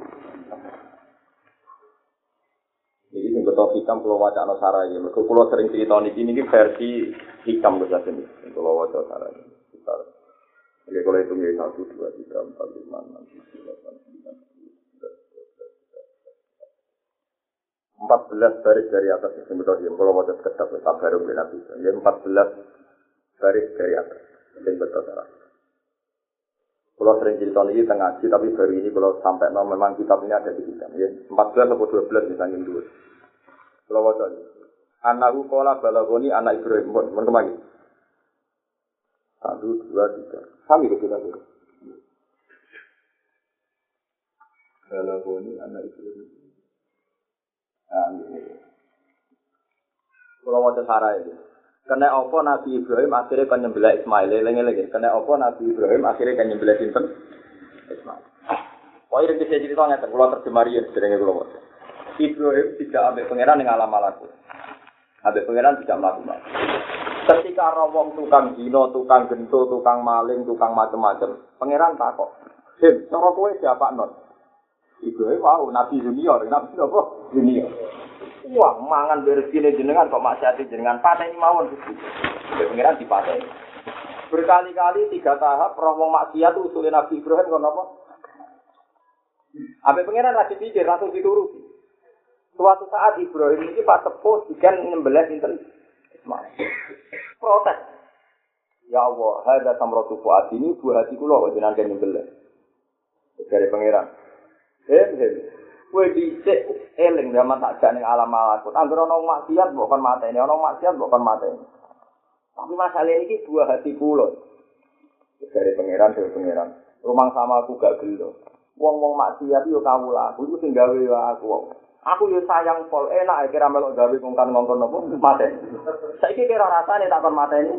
Jadi sing beto hikam kalau wajah no. Mereka kalau sering cerita ini, ini versi hikam bisa sini. Kalau wajah sarai. Oke, kalau itu satu, dua, tiga, empat, lima, enam, tujuh, delapan, 14 baris dari atas itu Ibrahim. Kalau mau tetap tetap baru bin Nabi. Ya 14 baris dari atas. Jadi betul salah. Kalau sering cerita ini tengah ngaji, tapi baru ini kalau sampai no, memang kitab ini ada di kita. Ya, 14 atau 12 misalnya dulu. Kalau mau jadi anak ukola balagoni anak Ibrahim. Bon, mau kemari. Satu, dua, tiga. Kami ke kita dulu. Balagoni anak Ibrahim. Kalau wajah Sarah itu. Kena apa Nabi Ibrahim akhirnya kan nyembelah Ismail. Lengi-lengi. Kena apa Nabi Ibrahim akhirnya kan nyembelah Sinten? Ismail. Wah, ini bisa cerita nggak? Kalau terjemahin, seringnya kalau Ibrahim tidak ambil pangeran yang alam malaku. Ambil pangeran tidak melakukan. Ketika rawong tukang dino, tukang gento, tukang maling, tukang macam-macam, pangeran takok. Him, cara kowe siapa non? Ibrahim wow, Nabi junior, Nabi apa? Junior. Wah, mangan beresine jenengan kok maksiat jenengan pateni mawon Gusti. Pengiran dipateni. Berkali-kali tiga tahap roh wong maksiat usulin Nabi Ibrahim kon apa? Abe pengiran lagi pikir langsung dituruti. Suatu saat Ibrahim ini pas sepuh ikan nyembelih sinten. Protes. Ya Allah, hadza samratu fuad ini buah hati kula kok jenengan nyembelih. Dari pangeran. Hem hem. Kue dicek eling zaman tak ning alam malakut. Angger ana maksiat mbok kon mateni, ana maksiat mbok kon mateni. Tapi masalah ini dua hati kula. Dari pangeran dari pangeran. Rumang sama aku gak gelo. Wong-wong maksiat yo kawula, aku iku sing gawe aku. Aku yo sayang pol enak kira melok gawe kongkan ngongkon nopo mateni. Saiki kira rasane tak kon mateni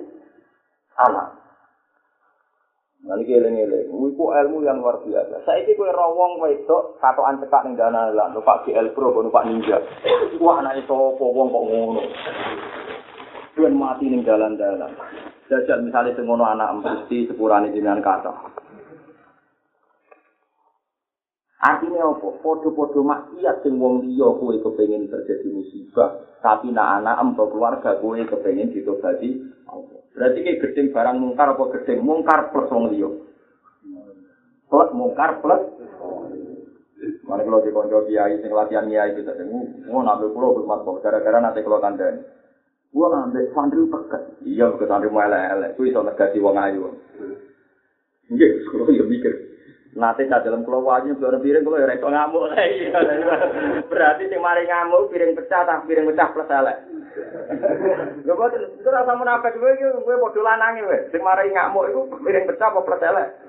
anak. Nah, ini eling-eling. Iku ilmu yang luar biasa. Saya ini kue rawong wedok, katoan cekak ning dana lah. Numpak GL Pro, numpak Ninja. Wah, anak itu wong kok ngono. Tuan mati ning dalan-dalan. Jajal misalnya sengono anak mesti sepurane jenengan kata. Artinya apa? Podo-podo maksiat sing wong liya kowe kepengin terjadi musibah, tapi nak anak empo keluarga kowe kepengin ditobati Allah. Berarti kayak gedeng barang mungkar apa gedeng mungkar plus wong liya. Plus mungkar plus. Mana kalau di konco kiai sing latihan kiai itu tadi, mau nambah pulau hormat kok gara-gara nanti kalau kandang. Gua nambah santri pekat. Iya, ke santri mau elek-elek. Gue iso negasi wong ayu. Iya, kalau ya mikir. Nanti saat dalam pulau wajib keluar piring kalau rekor ngamuk <laughs> Berarti sing mari ngamuk piring pecah, tak piring pecah plus elek. Gak buat itu rasa munafik gue gue mau dolanangi gue. Sing mari ngamuk itu piring pecah apa plus elek. <laughs>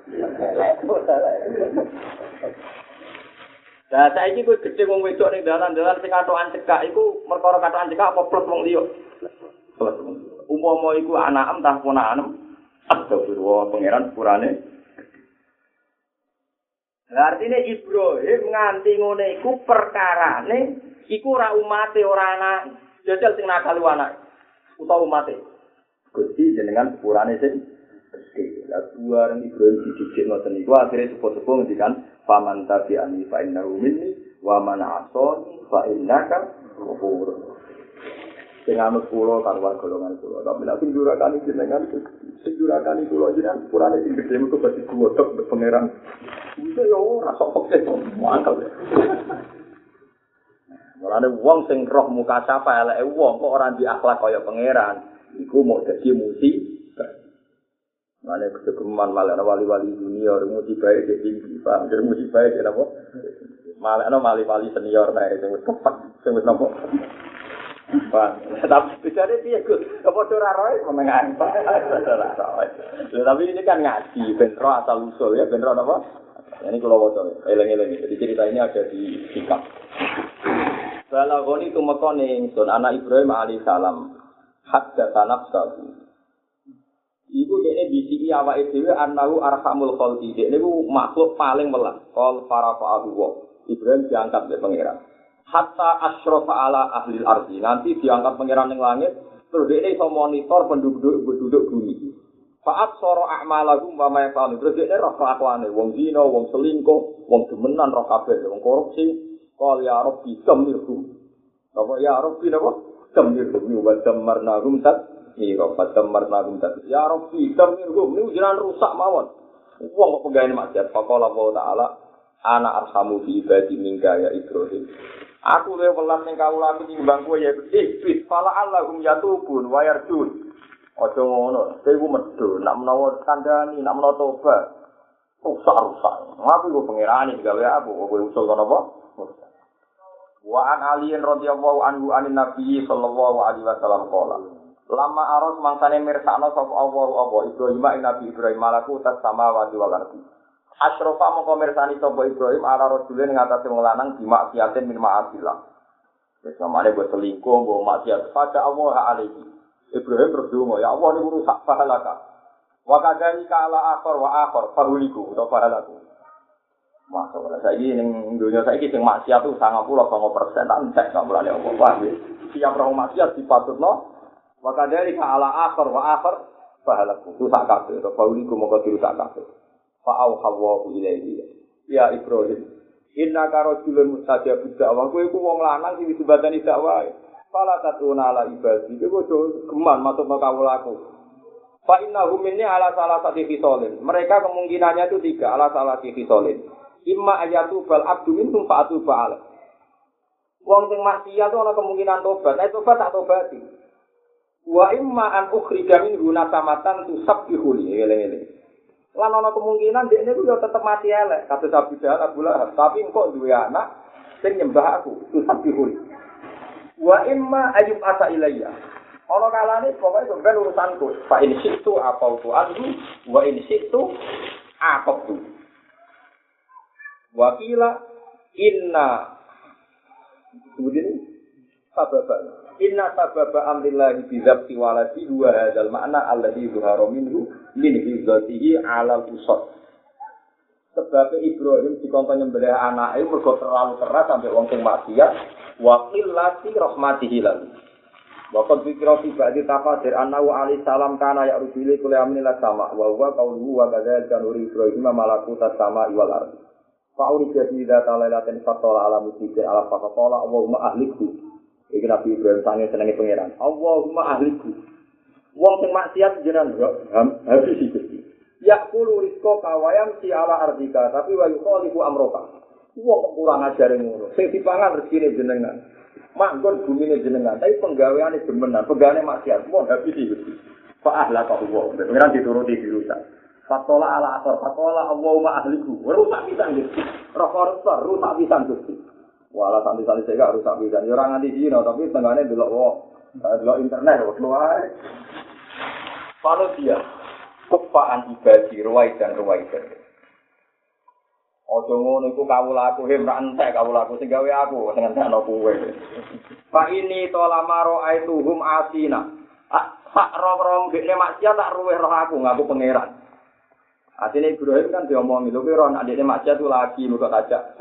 Nah, saya ini gue gede wong wedok ning dalan-dalan sing katokan cekak iku perkara katokan cekak apa plus wong liya. Plus wong liya. Umpama iku anak em tah ponakan Astagfirullah pangeran sepurane Artine Ibrahim nganti ngene iku perkarane iku ora umate ora anak. Jajal sing nakal anak utawa umate. Gusti jenengan sepurane sing gede. Lah buaran Ibrahim dididik ngoten niku akhire sepo-sepo ngendikan paman tabi ani fa innahu minni wa man asani fa innaka. Sing anut kula karo golongan kula. Tapi nek sing durakani jenengan sing durakani kula jenengan sepurane sing gede metu pasti kuwotok pangeran. Bisa ya ora sok kok mangkel. Mulane wong sing roh muka sapa eleke wong kok ora di akhlak kaya pangeran, iku mau dadi musi. Mulane kegeman malah wali-wali dunia musibah iki tinggi, Pak. Jadi musibah iki apa? Malah ana wali-wali senior wis tepat, sing wis nopo. Pak, tapi bicara dia gus, apa ora roy mengenai Pak? Tapi ini kan ngaji, benro asal usul ya, benro apa? Ini kalau wajah, eleng-eleng. Jadi cerita ini ada di sikap. Balagoni itu mekone ingsun anak Ibrahim alaihissalam hadda tanap sabu. Iku dene bisi awake dhewe anahu arhamul khalqi. Dene ku makhluk paling. Qol farafa abu wa. Ibrahim diangkat oleh pangeran. Hatta asyrafa ala ahli ardi. Nanti diangkat pangeran ning langit, terus dene iso monitor penduduk penduduk bumi. Faat soro a'malahum wa ma yafalu. Terus dia roh kelakuane wong zina, wong selingkuh, wong demenan roh kabeh, wong korupsi. Qal ya rabbi kamirhu. Napa ya Rabbi napa? Damirhum wa damarnahum tat mira fa damarnahum tat. Ya Rabbi damirhum niku jenengan rusak mawon. Wong kok penggawe maksiat faqala Allah taala ana arhamu bi ibadi mingga ya Ibrahim. Aku luwih welas ning kawula aku timbang kowe ya iblis. Fala Allahum yatubun wa yarjun. Aja ngono, ku medho, nak menawa kandhani, nak menawa tobat. Rusak-rusak. Aku iku pangerane digawe aku, kowe usul kono apa? Wa an aliyin radhiyallahu anhu anin nabi sallallahu alaihi wasallam qala. Lama aros mangsane mirsakno sapa Allah apa Ibrahim Nabi Ibrahim malaku tas samawati wal ardi. Asrofa mongko mirsani sapa Ibrahim ala rajulin ing atase wong lanang di maksiatin min ma'asillah. Wis samane mbok selingkuh, mbok maksiat pada Allah alaihi. Ibrahim berdua, ya Allah ini rusak pahalaka. Wa kadani kala akhor wa akhor fahuliku atau pahalaku. Masa wala saiki ning dunya saiki sing maksiat tuh 90 persen tak cek gak mulane apa wae. Siap roh maksiat dipatutno. Wa kadani kala akhor wa akhor pahalaku. Rusak kabeh atau fahuliku moko dirusak kabeh. Fa'au hawa ilaihi. Ya Ibrahim. Inna karo julun mustajab dakwah. Kowe ku wong lanang sing disebutani dakwah. Fala tatuna ala ibadi. Kowe kudu geman masuk ke kawulaku. Fa innahum minni ala salah satu fisolin. Mereka kemungkinannya itu tiga ala salah satu fisolin. Imma ayatu bal abdu minhum fa'atu ba'ala. Wong sing maksiat itu ana kemungkinan tobat. Nek tobat tak tobati. Wa imma an ukhrija min guna samatan tusabbihu li. Eleng-eleng. Lan ana kemungkinan dia ini juga tetap mati elek. Kata Abu Jahal Abu Lahab tapi engkau dua anak sing nyembah aku itu sabihul wa imma ayub asa ilayya. Ana kalane pokoke sampeyan urusanku fa in situ apa tu anhu wa in situ apa tu wakila inna kemudian sababa. Inna sababa amrillahi bizabti waladi huwa hadzal makna alladhi zuhara minhu min hizatihi ala usad sebab Ibrahim dikongkon nyembelih anake mergo terlalu keras sampai wong sing maksiat wa qillati rahmatihi lalu Waktu pikirau tiba di tafadir anahu alaihi salam kana ya rubili kule amnilah sama wa huwa kauluhu wa gazal kanuri Ibrahim malakuta sama iwal ardi Fa'uri jadi data lailatin fatola ala musibah ala fatola Allahumma ahlikhu Iki Nabi Ibrahim sange senenge pangeran. Allahumma ahliku. Wong sing maksiat jenengan habis iki. Ya kulu rizqa kawayam si ala ardika tapi wa yukhalifu amroka. Wong kurang ajar ngono. Sing dipangan rezekine jenengan. Manggon bumine jenengan, tapi penggaweane demenan, penggaweane maksiat. Wong habis iki. Fa ahlaka Allah. Pangeran dituruti dirusak. Fatola ala asar, fatola Allahumma ahliku. Rusak pisan Gusti. Rokor rusak pisan Gusti. Wala santri-santri saya gak rusak bisa. Orang nganti Cina, tapi tengahnya delok wong. Delok internet, wong keluar. Kalau dia, kepaan ibadi, ruwai dan ruwai dan. Ojo ngono iku kawula aku hem ra entek kawula aku sing gawe aku sing ana kowe. Pak ini to lamaro aituhum asina. Pak rong-rong dekne maksiat tak ruweh roh aku ngaku pangeran. Asine Ibrahim kan diomongi lho roh nek dekne maksiat tu lagi muka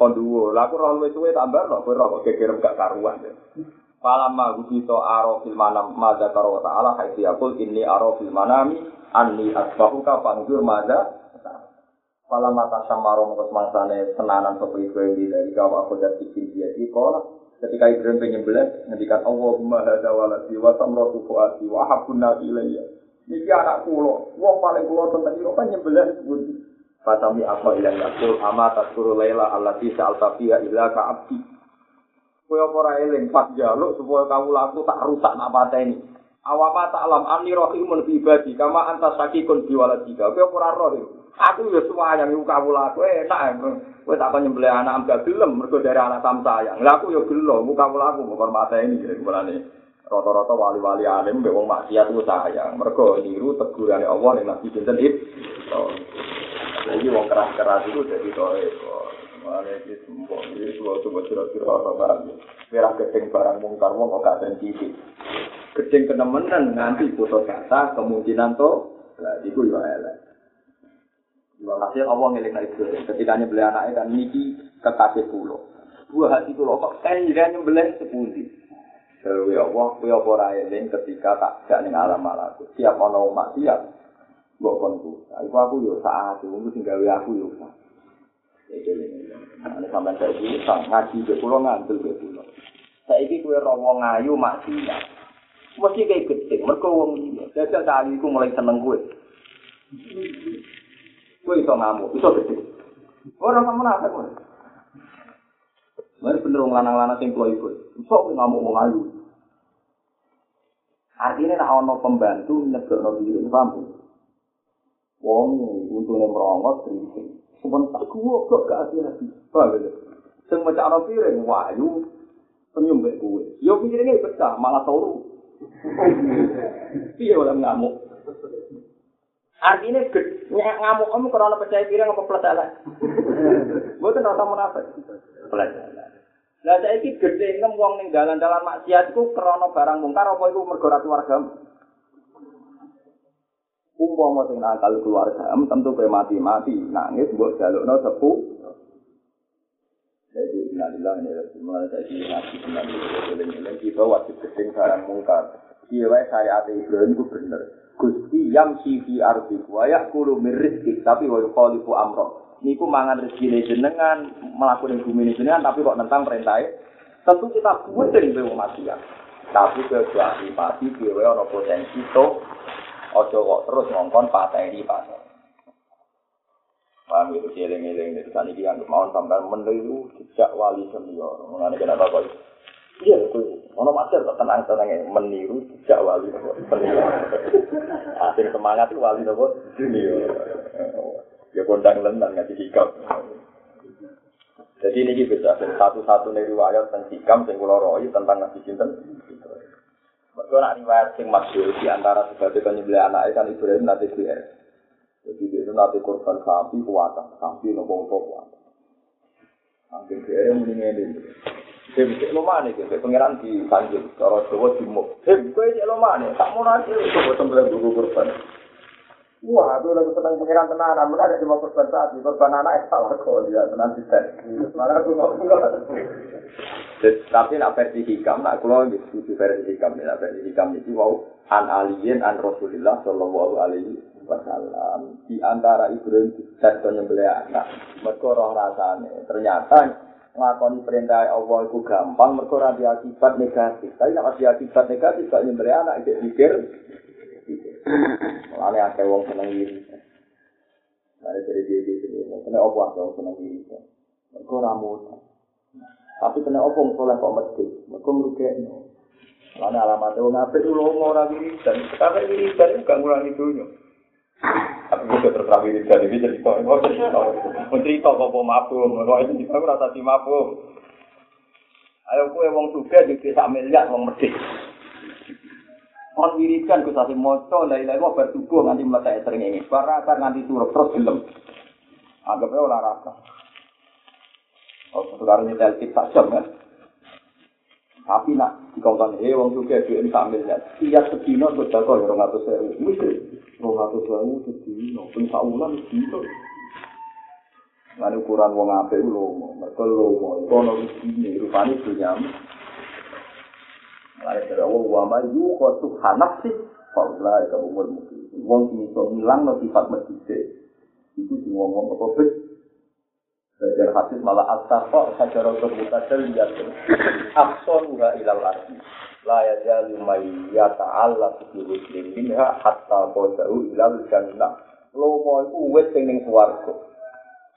konduwo. Lah aku roh luwih suwe tambah lho roh kok geger gak karuan. Falamma gubito aro fil manam madza karo ta'ala haitsi yaqul inni aro fil manami anni asbahuka fanzur madza Fala mata samaro mengkos mangsane senanan sopo Ibrahim dari kau aku dan bikin dia di kola. Ketika Ibrahim penyembelih, ngendikan Allahumma hada waladi wa samratu fuati wa habun nasi ilayya. Niki anak kulo, wong paling kulo tentang itu kan nyembelih sebuti. Fatami apa ilang yakul ama taskuru layla allati sa'alta fiha illa ka abdi. Kaya ora eling pas jaluk supaya kamu laku tak rusak nak pateni. Awapa ta'lam anni rahimun bi ibadi kama anta sakikun bi waladika. Kaya ora roh. Aku ya semuanya iku kawula aku enak. Kowe tak nyembelih anak ambek gelem mergo dari anak sam sayang. Lah aku ya gelo, muka kawula aku menghormati ini mulane rata-rata wali-wali alim mbek wong maksiat ku sayang. Mergo niru tegurane Allah ning Nabi sinten itu. Jadi wong keras-keras itu jadi toe. Mulane iki sembo iki suwe coba kira-kira ora barang. Merah gedeng barang mungkar wong kok gak sensitif. Gedeng kenemenan nganti putus kata kemungkinan to. Lah iku yo elek. Hasil Allah ngelik itu. Ketika nyembelih anaknya kan niki kekasih pulau. Dua hati pulau kok kan jadi nyembelih sepundi. Dewi Allah, kue apa raeling ketika tak gak ning alam malaku. Siap ono umat siap. Mbok konku. Iku aku yo saat itu sing gawe aku yo. Iki ini. Ana sampean saya iki sang ngaji ke pulau ngantul ke pulau. Saiki kowe ora wong ayu maksiat. Mesti kayak gede, mereka wong liya. Jajal ayu iku mulai seneng kowe. Kowe iso ngamuk, iso gede. Ora sama nafas kowe. Mari bener wong lanang-lanang sing kulo iku. Iso ngamuk wong ayu. Artinya nek ana pembantu nyegekno diri, paham? Wong untune merongot drink. Sebentar gua kok gak hati-hati. Paham ya? Sing mecakno piring wayu senyum mbek kowe. Yo pikiringe pecah, malah turu. <laughs> Piye ora ngamuk? Artinya ngamuk kamu karena percaya piring apa peletelan? Mboten rasa munafik. Peletelan. Lah saiki gedhe ngem wong ning dalan-dalan maksiat iku krana barang mungkar apa iku mergo ora keluarga. Umpama sing nakal keluarga, tentu kowe mati-mati nangis mbok jalukno sepu. Jadi innalillahi wa inna ilaihi raji'un. Jadi ngaji tenan iki kita wajib gedhe barang mungkar. Iya wae syariat Ibrahim ku bener. Gusti yang sifi ardi wa yakulu min rizki tapi wa yukhalifu amro. Niku mangan rezeki jenengan, melakukan bumi jenengan tapi kok tentang perintahnya. Tentu kita buatin be manusia. Tapi kecuali pasti dhewe ana potensi to aja kok terus ngongkon pateni pateni. Paham itu eling-eling dari sana iki anggap mawon sampean meniru jejak wali senior. Mengenai kenapa kok Iya, ono master kok tenang tenang meniru jejak wali senior. Asing semangat itu wali nopo junior. Ya kondang lendang ngaji hikam. Jadi ini bisa satu-satu nih riwayat tentang hikam yang kula roi tentang ngaji cinten. Mereka nak riwayat yang masyur di antara sebagai penyembelih anak kan Ibrahim nanti biar. Jadi itu nanti korban sapi kuatan, sapi nopo nopo kuatan. Angin biar mendingin ini. Dia bisa lomane gitu, pangeran di Tanjung, cara Jawa Timur. Dia gue cek tak mau nanti buat sembelih guru korban. Wah, aku lagi senang pengiran tenanan, mana ada cuma korban sapi, korban anak salah kok dia tenang di Malah aku ngomong Tapi nak versi hikam, nak kalau setuju versi hikam, nak versi hikam itu mau an alien an Rasulullah Shallallahu Alaihi Wasallam di antara Ibrahim dan penyembelih anak. Mereka roh rasanya ternyata ngakoni perintah Allah itu gampang, mereka ora akibat negatif. Tapi nak akibat negatif, kalau nyembelih anak itu pikir Mulane akeh wong seneng wiri. Mari dari dia gitu, kena apa akeh wong seneng wiri. Mereka ora Tapi kena apa wong soleh kok mesti, mereka ngrugekno. Mulane alamat wong apik ulo ora wiri dan sekarang wiri dan gak ngurangi dunya. Tapi gue terus wiri dan ini jadi kok mau cerita, mau cerita kok mau mabuk, mau itu juga ora tadi mabuk. Ayo kue wong suga juga sak miliar wong medhit. Kon wiridan Gus Hasim maca la ilaha illallah bar subuh nganti mletak sering ini. Bar rasa nganti suruh terus gelem. Anggapnya rasa. Oh, sekarang ini tel tak jam kan. Tapi nak dikongkon he wong juga duit sambil ya. Tiap sedino untuk jago ya atus sewu. Mesti rong atus sewu sedino. Pun saulan sedino. Lalu ukuran wong ape lomo, mereka lomo. Kono ini rupanya punya Lalu dari Allah, wa ma yu khotu hanaf sih, Faulah ika umur mungkin. Wong sini so ngilang no sifat medise. Itu si wong-wong apa bet. Belajar hadis malah asafah sajarah terbuka lihat Akson ura ilal arti. La ya jali may Allah suci muslim minha hatta kodau ilal jannah. Lomo iku wet sing ning swarga.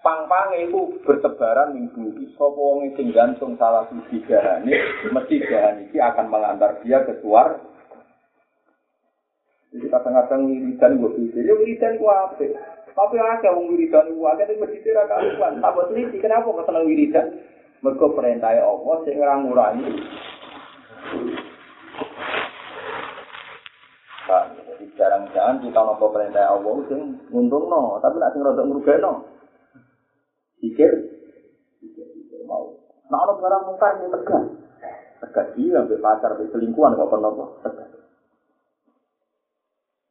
pang-pange iku bertebaran ning bumi. Sapa wong sing gantung salah siji gahane, mesti gahan iki akan mengantar dia ke suar. Jadi kadang-kadang wiridan gue pikir, ya wiridan gue apa? Tapi akeh wong wiridan gue akeh tapi tidak karuan. Tak buat teliti, kenapa kau seneng wiridan? Mereka perintah Allah sing ngurangi. Nah, jadi jarang-jarang kita nopo perintah Allah sing untung no, tapi nak sing rodok ngrugekno. No. pikir, pikir, mau. Nah, orang barang mungkar ini tegas. Tegas dia, ambil pacar, ambil selingkuhan, kok pernah kok tegas.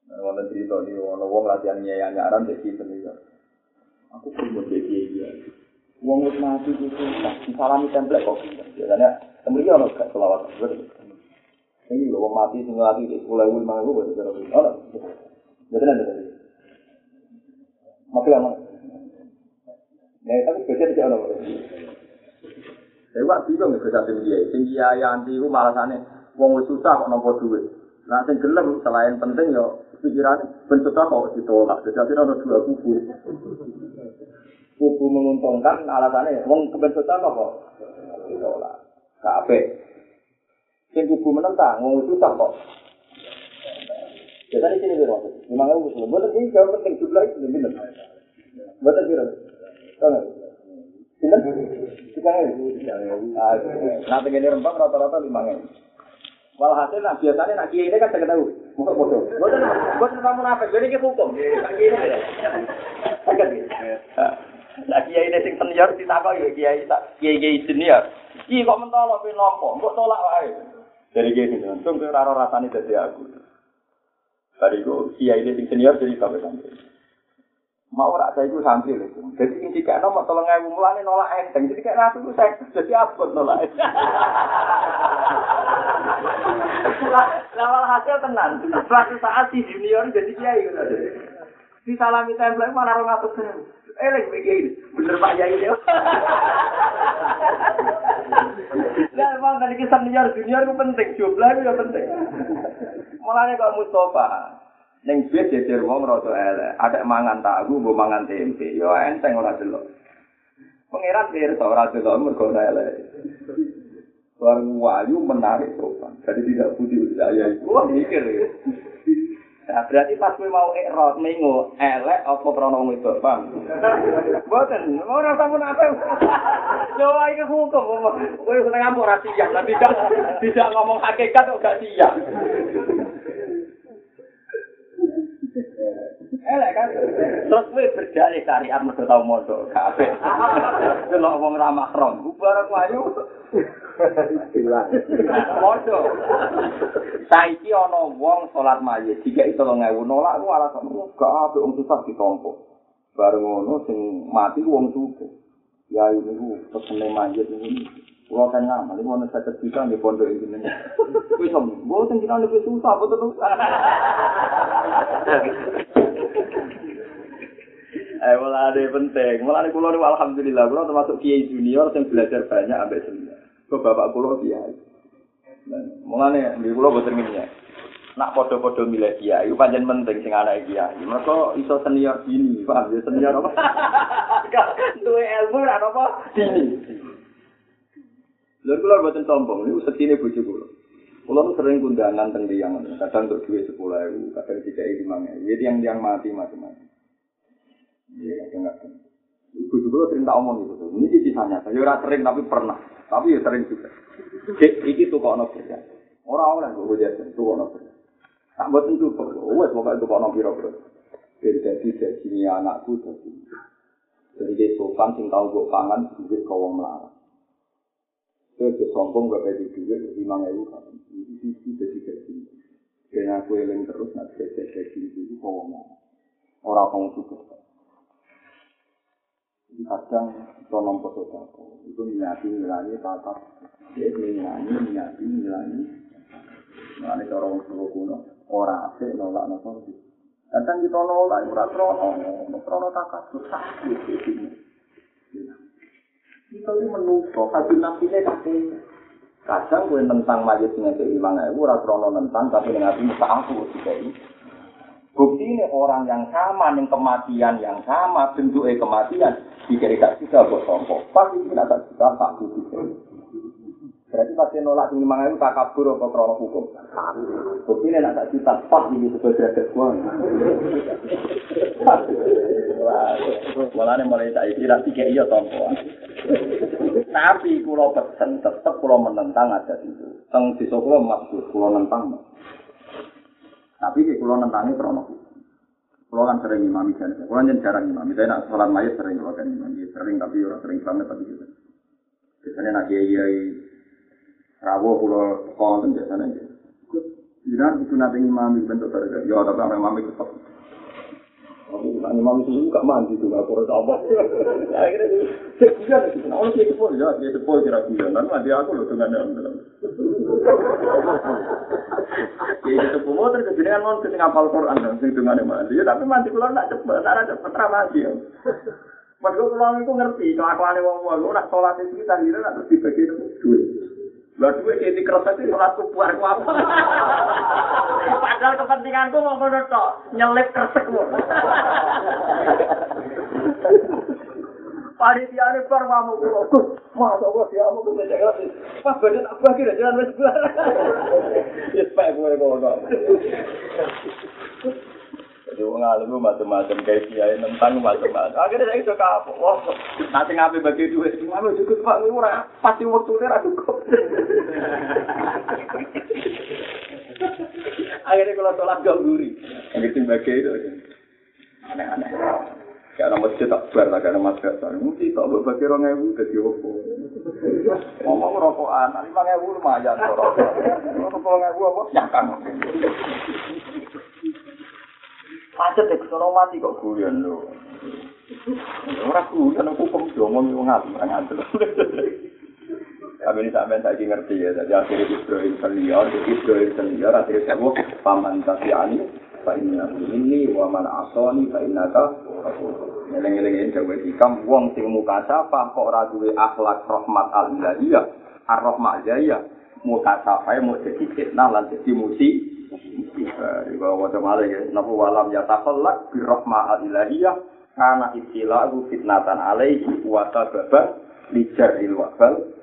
Nah, wonten cerita di ono wong latihan nyayang nyaran jadi senior. Aku pun mau jadi dia. Wong wis mati itu susah. Disalami template kok. Biasanya temui ono gak selawat. Ini wong mati sing lagi di sekolah ibu lima ibu berarti berarti. Oh, jadi nanti. Mati lama. Nah, tapi kerja tidak ada. Saya kok bingung ya kerja sing kiai. Sing kiai anti ku malasane wong wis susah kok nampa duit. Nah sing gelem selain penting ya pikiran ben susah kok ditolak. Jadi ada dua kubu. Kubu menguntungkan alasannya wong keben susah kok ditolak. Kabeh. Sing kubu menentang wong susah kok. Jadi sini biro. Memang aku usul. Buat ini gak penting jumlah itu bener. Buat biro. Tahu Sinten? Tiga Nanti gini rempang rata-rata lima ribu. Walhasil nah biasanya nak kiai ini kan saya tahu. Muka bodoh. Bukan bukan kamu apa? Jadi kita hukum. Kiai ini. Agak Nah kiai ini sing senior ditakok ya kiai kiai kiai senior. Ki kok mentolo pe nompo, kok tolak wae. Dari kiai ini, untung ke raro rasane dadi aku. Bariku kiai ini sing senior jadi sampai santri. Mau ora saya itu santri lho. Jadi sing dikakno mau tolong ewu mulane nolak enteng. Jadi kayak aku saya jadi abot nolak. Lawal hasil tenan. Suatu saat si junior jadi kiai Disalami template mana orang atas Eh, lagi begini, bener Pak Yai dia. <laughs> Nah, emang tadi kisah senior junior itu penting, jumlah itu penting. Mulane kok Mustafa ning bis jejer wong rada elek, ada mangan tahu, mbok mangan tempe, yo enteng ora delok. Pangeran pirsa ora delok mergo ora elek. Barang wayu menarik sopan. Jadi tidak putih saya itu. Wah mikir ya. Nah, berarti pas kowe mau ikrot minggu elek apa krono itu, Bang? Boten, ora sampun apa. Yo iki hukum. Kowe seneng ngamuk ra siap, tidak tidak ngomong hakikat kok gak siap. Elek kan. Terus kowe berdalih syariat mergo tau mondok kabeh. Delok wong ra mahram, bubar ayu. Hilang. Mondok. Saiki ana wong salat mayit dikek 3000 nolak ku alasan gak apik wong susah ditompo. Bareng ngono sing mati wong sugih. Ya ini ku pesene mayit ini. Kulo kan ngamal, ini mau saya cerita di pondok ini. Wih som, gue tengah lebih susah, betul <laughs> betul. Eh, malah ada penting. Malah kulo ini alhamdulillah, kulo termasuk kiai junior yang belajar banyak sampai senior. Kok bapak kulo kiai. Mulane di kulo boten ngene. Nak podo-podo milih kiai, itu panjang penting sing anak kiai. Mereka iso senior gini, paham ya senior apa? <laughs> Dua ilmu apa? Dini. Lalu kulo boten sombong, ini setine bojo kulo. Kulo sering kundangan teng liang, kadang untuk duit sepuluh kadang tiga ribu. Jadi yang yang mati macam-macam. Iya, kadang-kadang. Ibu juga sering tak omong gitu. Ini kisahnya. Saya ora sering tapi pernah. Tapi ya sering juga. Iki tuh kok kerja. Orang-orang gue jadi tuh kok kerja. Tak buat tentu perlu. Wes pokoknya tuh kok piro bro. Jadi jadi jadi anakku jadi. Jadi dia sopan sing tahu gue pangan duit kau melarang. Saya sombong gue pedi duit lima ribu kan. Ini sisi jadi jadi. Dan aku yang terus nanti jadi jadi itu kau melarang. Orang kamu suka. kadang itu nompo sodako itu niati nilai tata dia nilai niati nilai nilai cara orang suruh kuno orang asik nolak nopo kadang kita nolak ora krono krono takat susah kita ini menutup hati nanti ini kakek kadang gue tentang majid dengan keimangan itu ora krono tentang tapi dengan hati muka aku Bukti ini orang yang sama, yang kematian yang sama, bentuknya kematian, jika tidak bisa buat sombong. Pasti tidak tak bisa tak bisa. Berarti pasti nolak ini mangan itu tak kabur apa krono hukum. Bukti ini tak juta pas ini sebagai derajat semua. Malah mulai tak kira tiga iya tompo. Tapi kulo pesen tetap kulo menentang aja itu. Teng di kulo maksud kulo menentang. Tapi kayak kulo nentangi krono. Kulo kan sering imami jadi, kulo kan jarang imami. Saya nak sholat mayat sering kulo kan imami, sering tapi orang sering banget tapi juga. Biasanya nak kiai rawo sekolah kan biasanya gitu. Jangan itu nanti imami bentuk pada ya orang imami tetap. Aku kan imami itu gak mandi tuh gak kurang apa. <laughs> Akhirnya cek juga gitu. Nah, orang cek sepuluh ya, dia sepuluh kira-kira. Nanti mandi aku loh dengan. Ya itu kumo terus jenengan mon sing ngapal Quran dan sing dungane mandi. Ya tapi mandi kula nak cepet, nak cepet ra mandi. Padahal kalau itu ngerti, kelakuan wong wong, nak sholat itu kita kira nak terus dibagi duit. Lah duit jadi kerasa itu sholat kubuar ku apa? Padahal kepentinganku mau ngono tok, nyelip kresek ku. <laughs> Panitia ini bar mamu kulo. Masa Allah dia mau kulo jaga. Pas badhe tak bagi jalan wis bulan. Wis pak gue ngono. Jadi wong alim ku macam-macam kayak kiai tentang macam-macam. Akhirnya saya apa? Wah, nanti ngapain bagi duit? Cuma cukup pak, ora pasti waktu ini ratu kok. Akhirnya kalau sholat gak guri, gitu bagi itu aneh-aneh. Nama masjid tak lah, kayak nama madrasah. Mesti tak buat bagi orang ewu, jadi apa? Ngomong rokokan, lima ewu lumayan. Rokok ewu apa? Nyangkang. Macet ya, kesono mati kok guyon lho. Ora guyon aku kok ngomong wong ngalim ora ngantuk. Tapi ini sampai saya ngerti ya, jadi akhirnya Ibrahim senior, Ibrahim senior, akhirnya saya paman tafi'ani, fa inna ini, wa man asoni, fa inna ka, ngeleng-ngeleng ini jauh hikam, wong sing muka kok raduwe akhlak rahmat al-ilahiyah, ar-rahmat jaya, muka sapa mau jadi fitnah, lan jadi musi, bawah wajah malah ya, nafu walam ya takallak, birrahmat al-ilahiyah, karena istilahu fitnatan alaihi, wa sababa, lijaril wabal,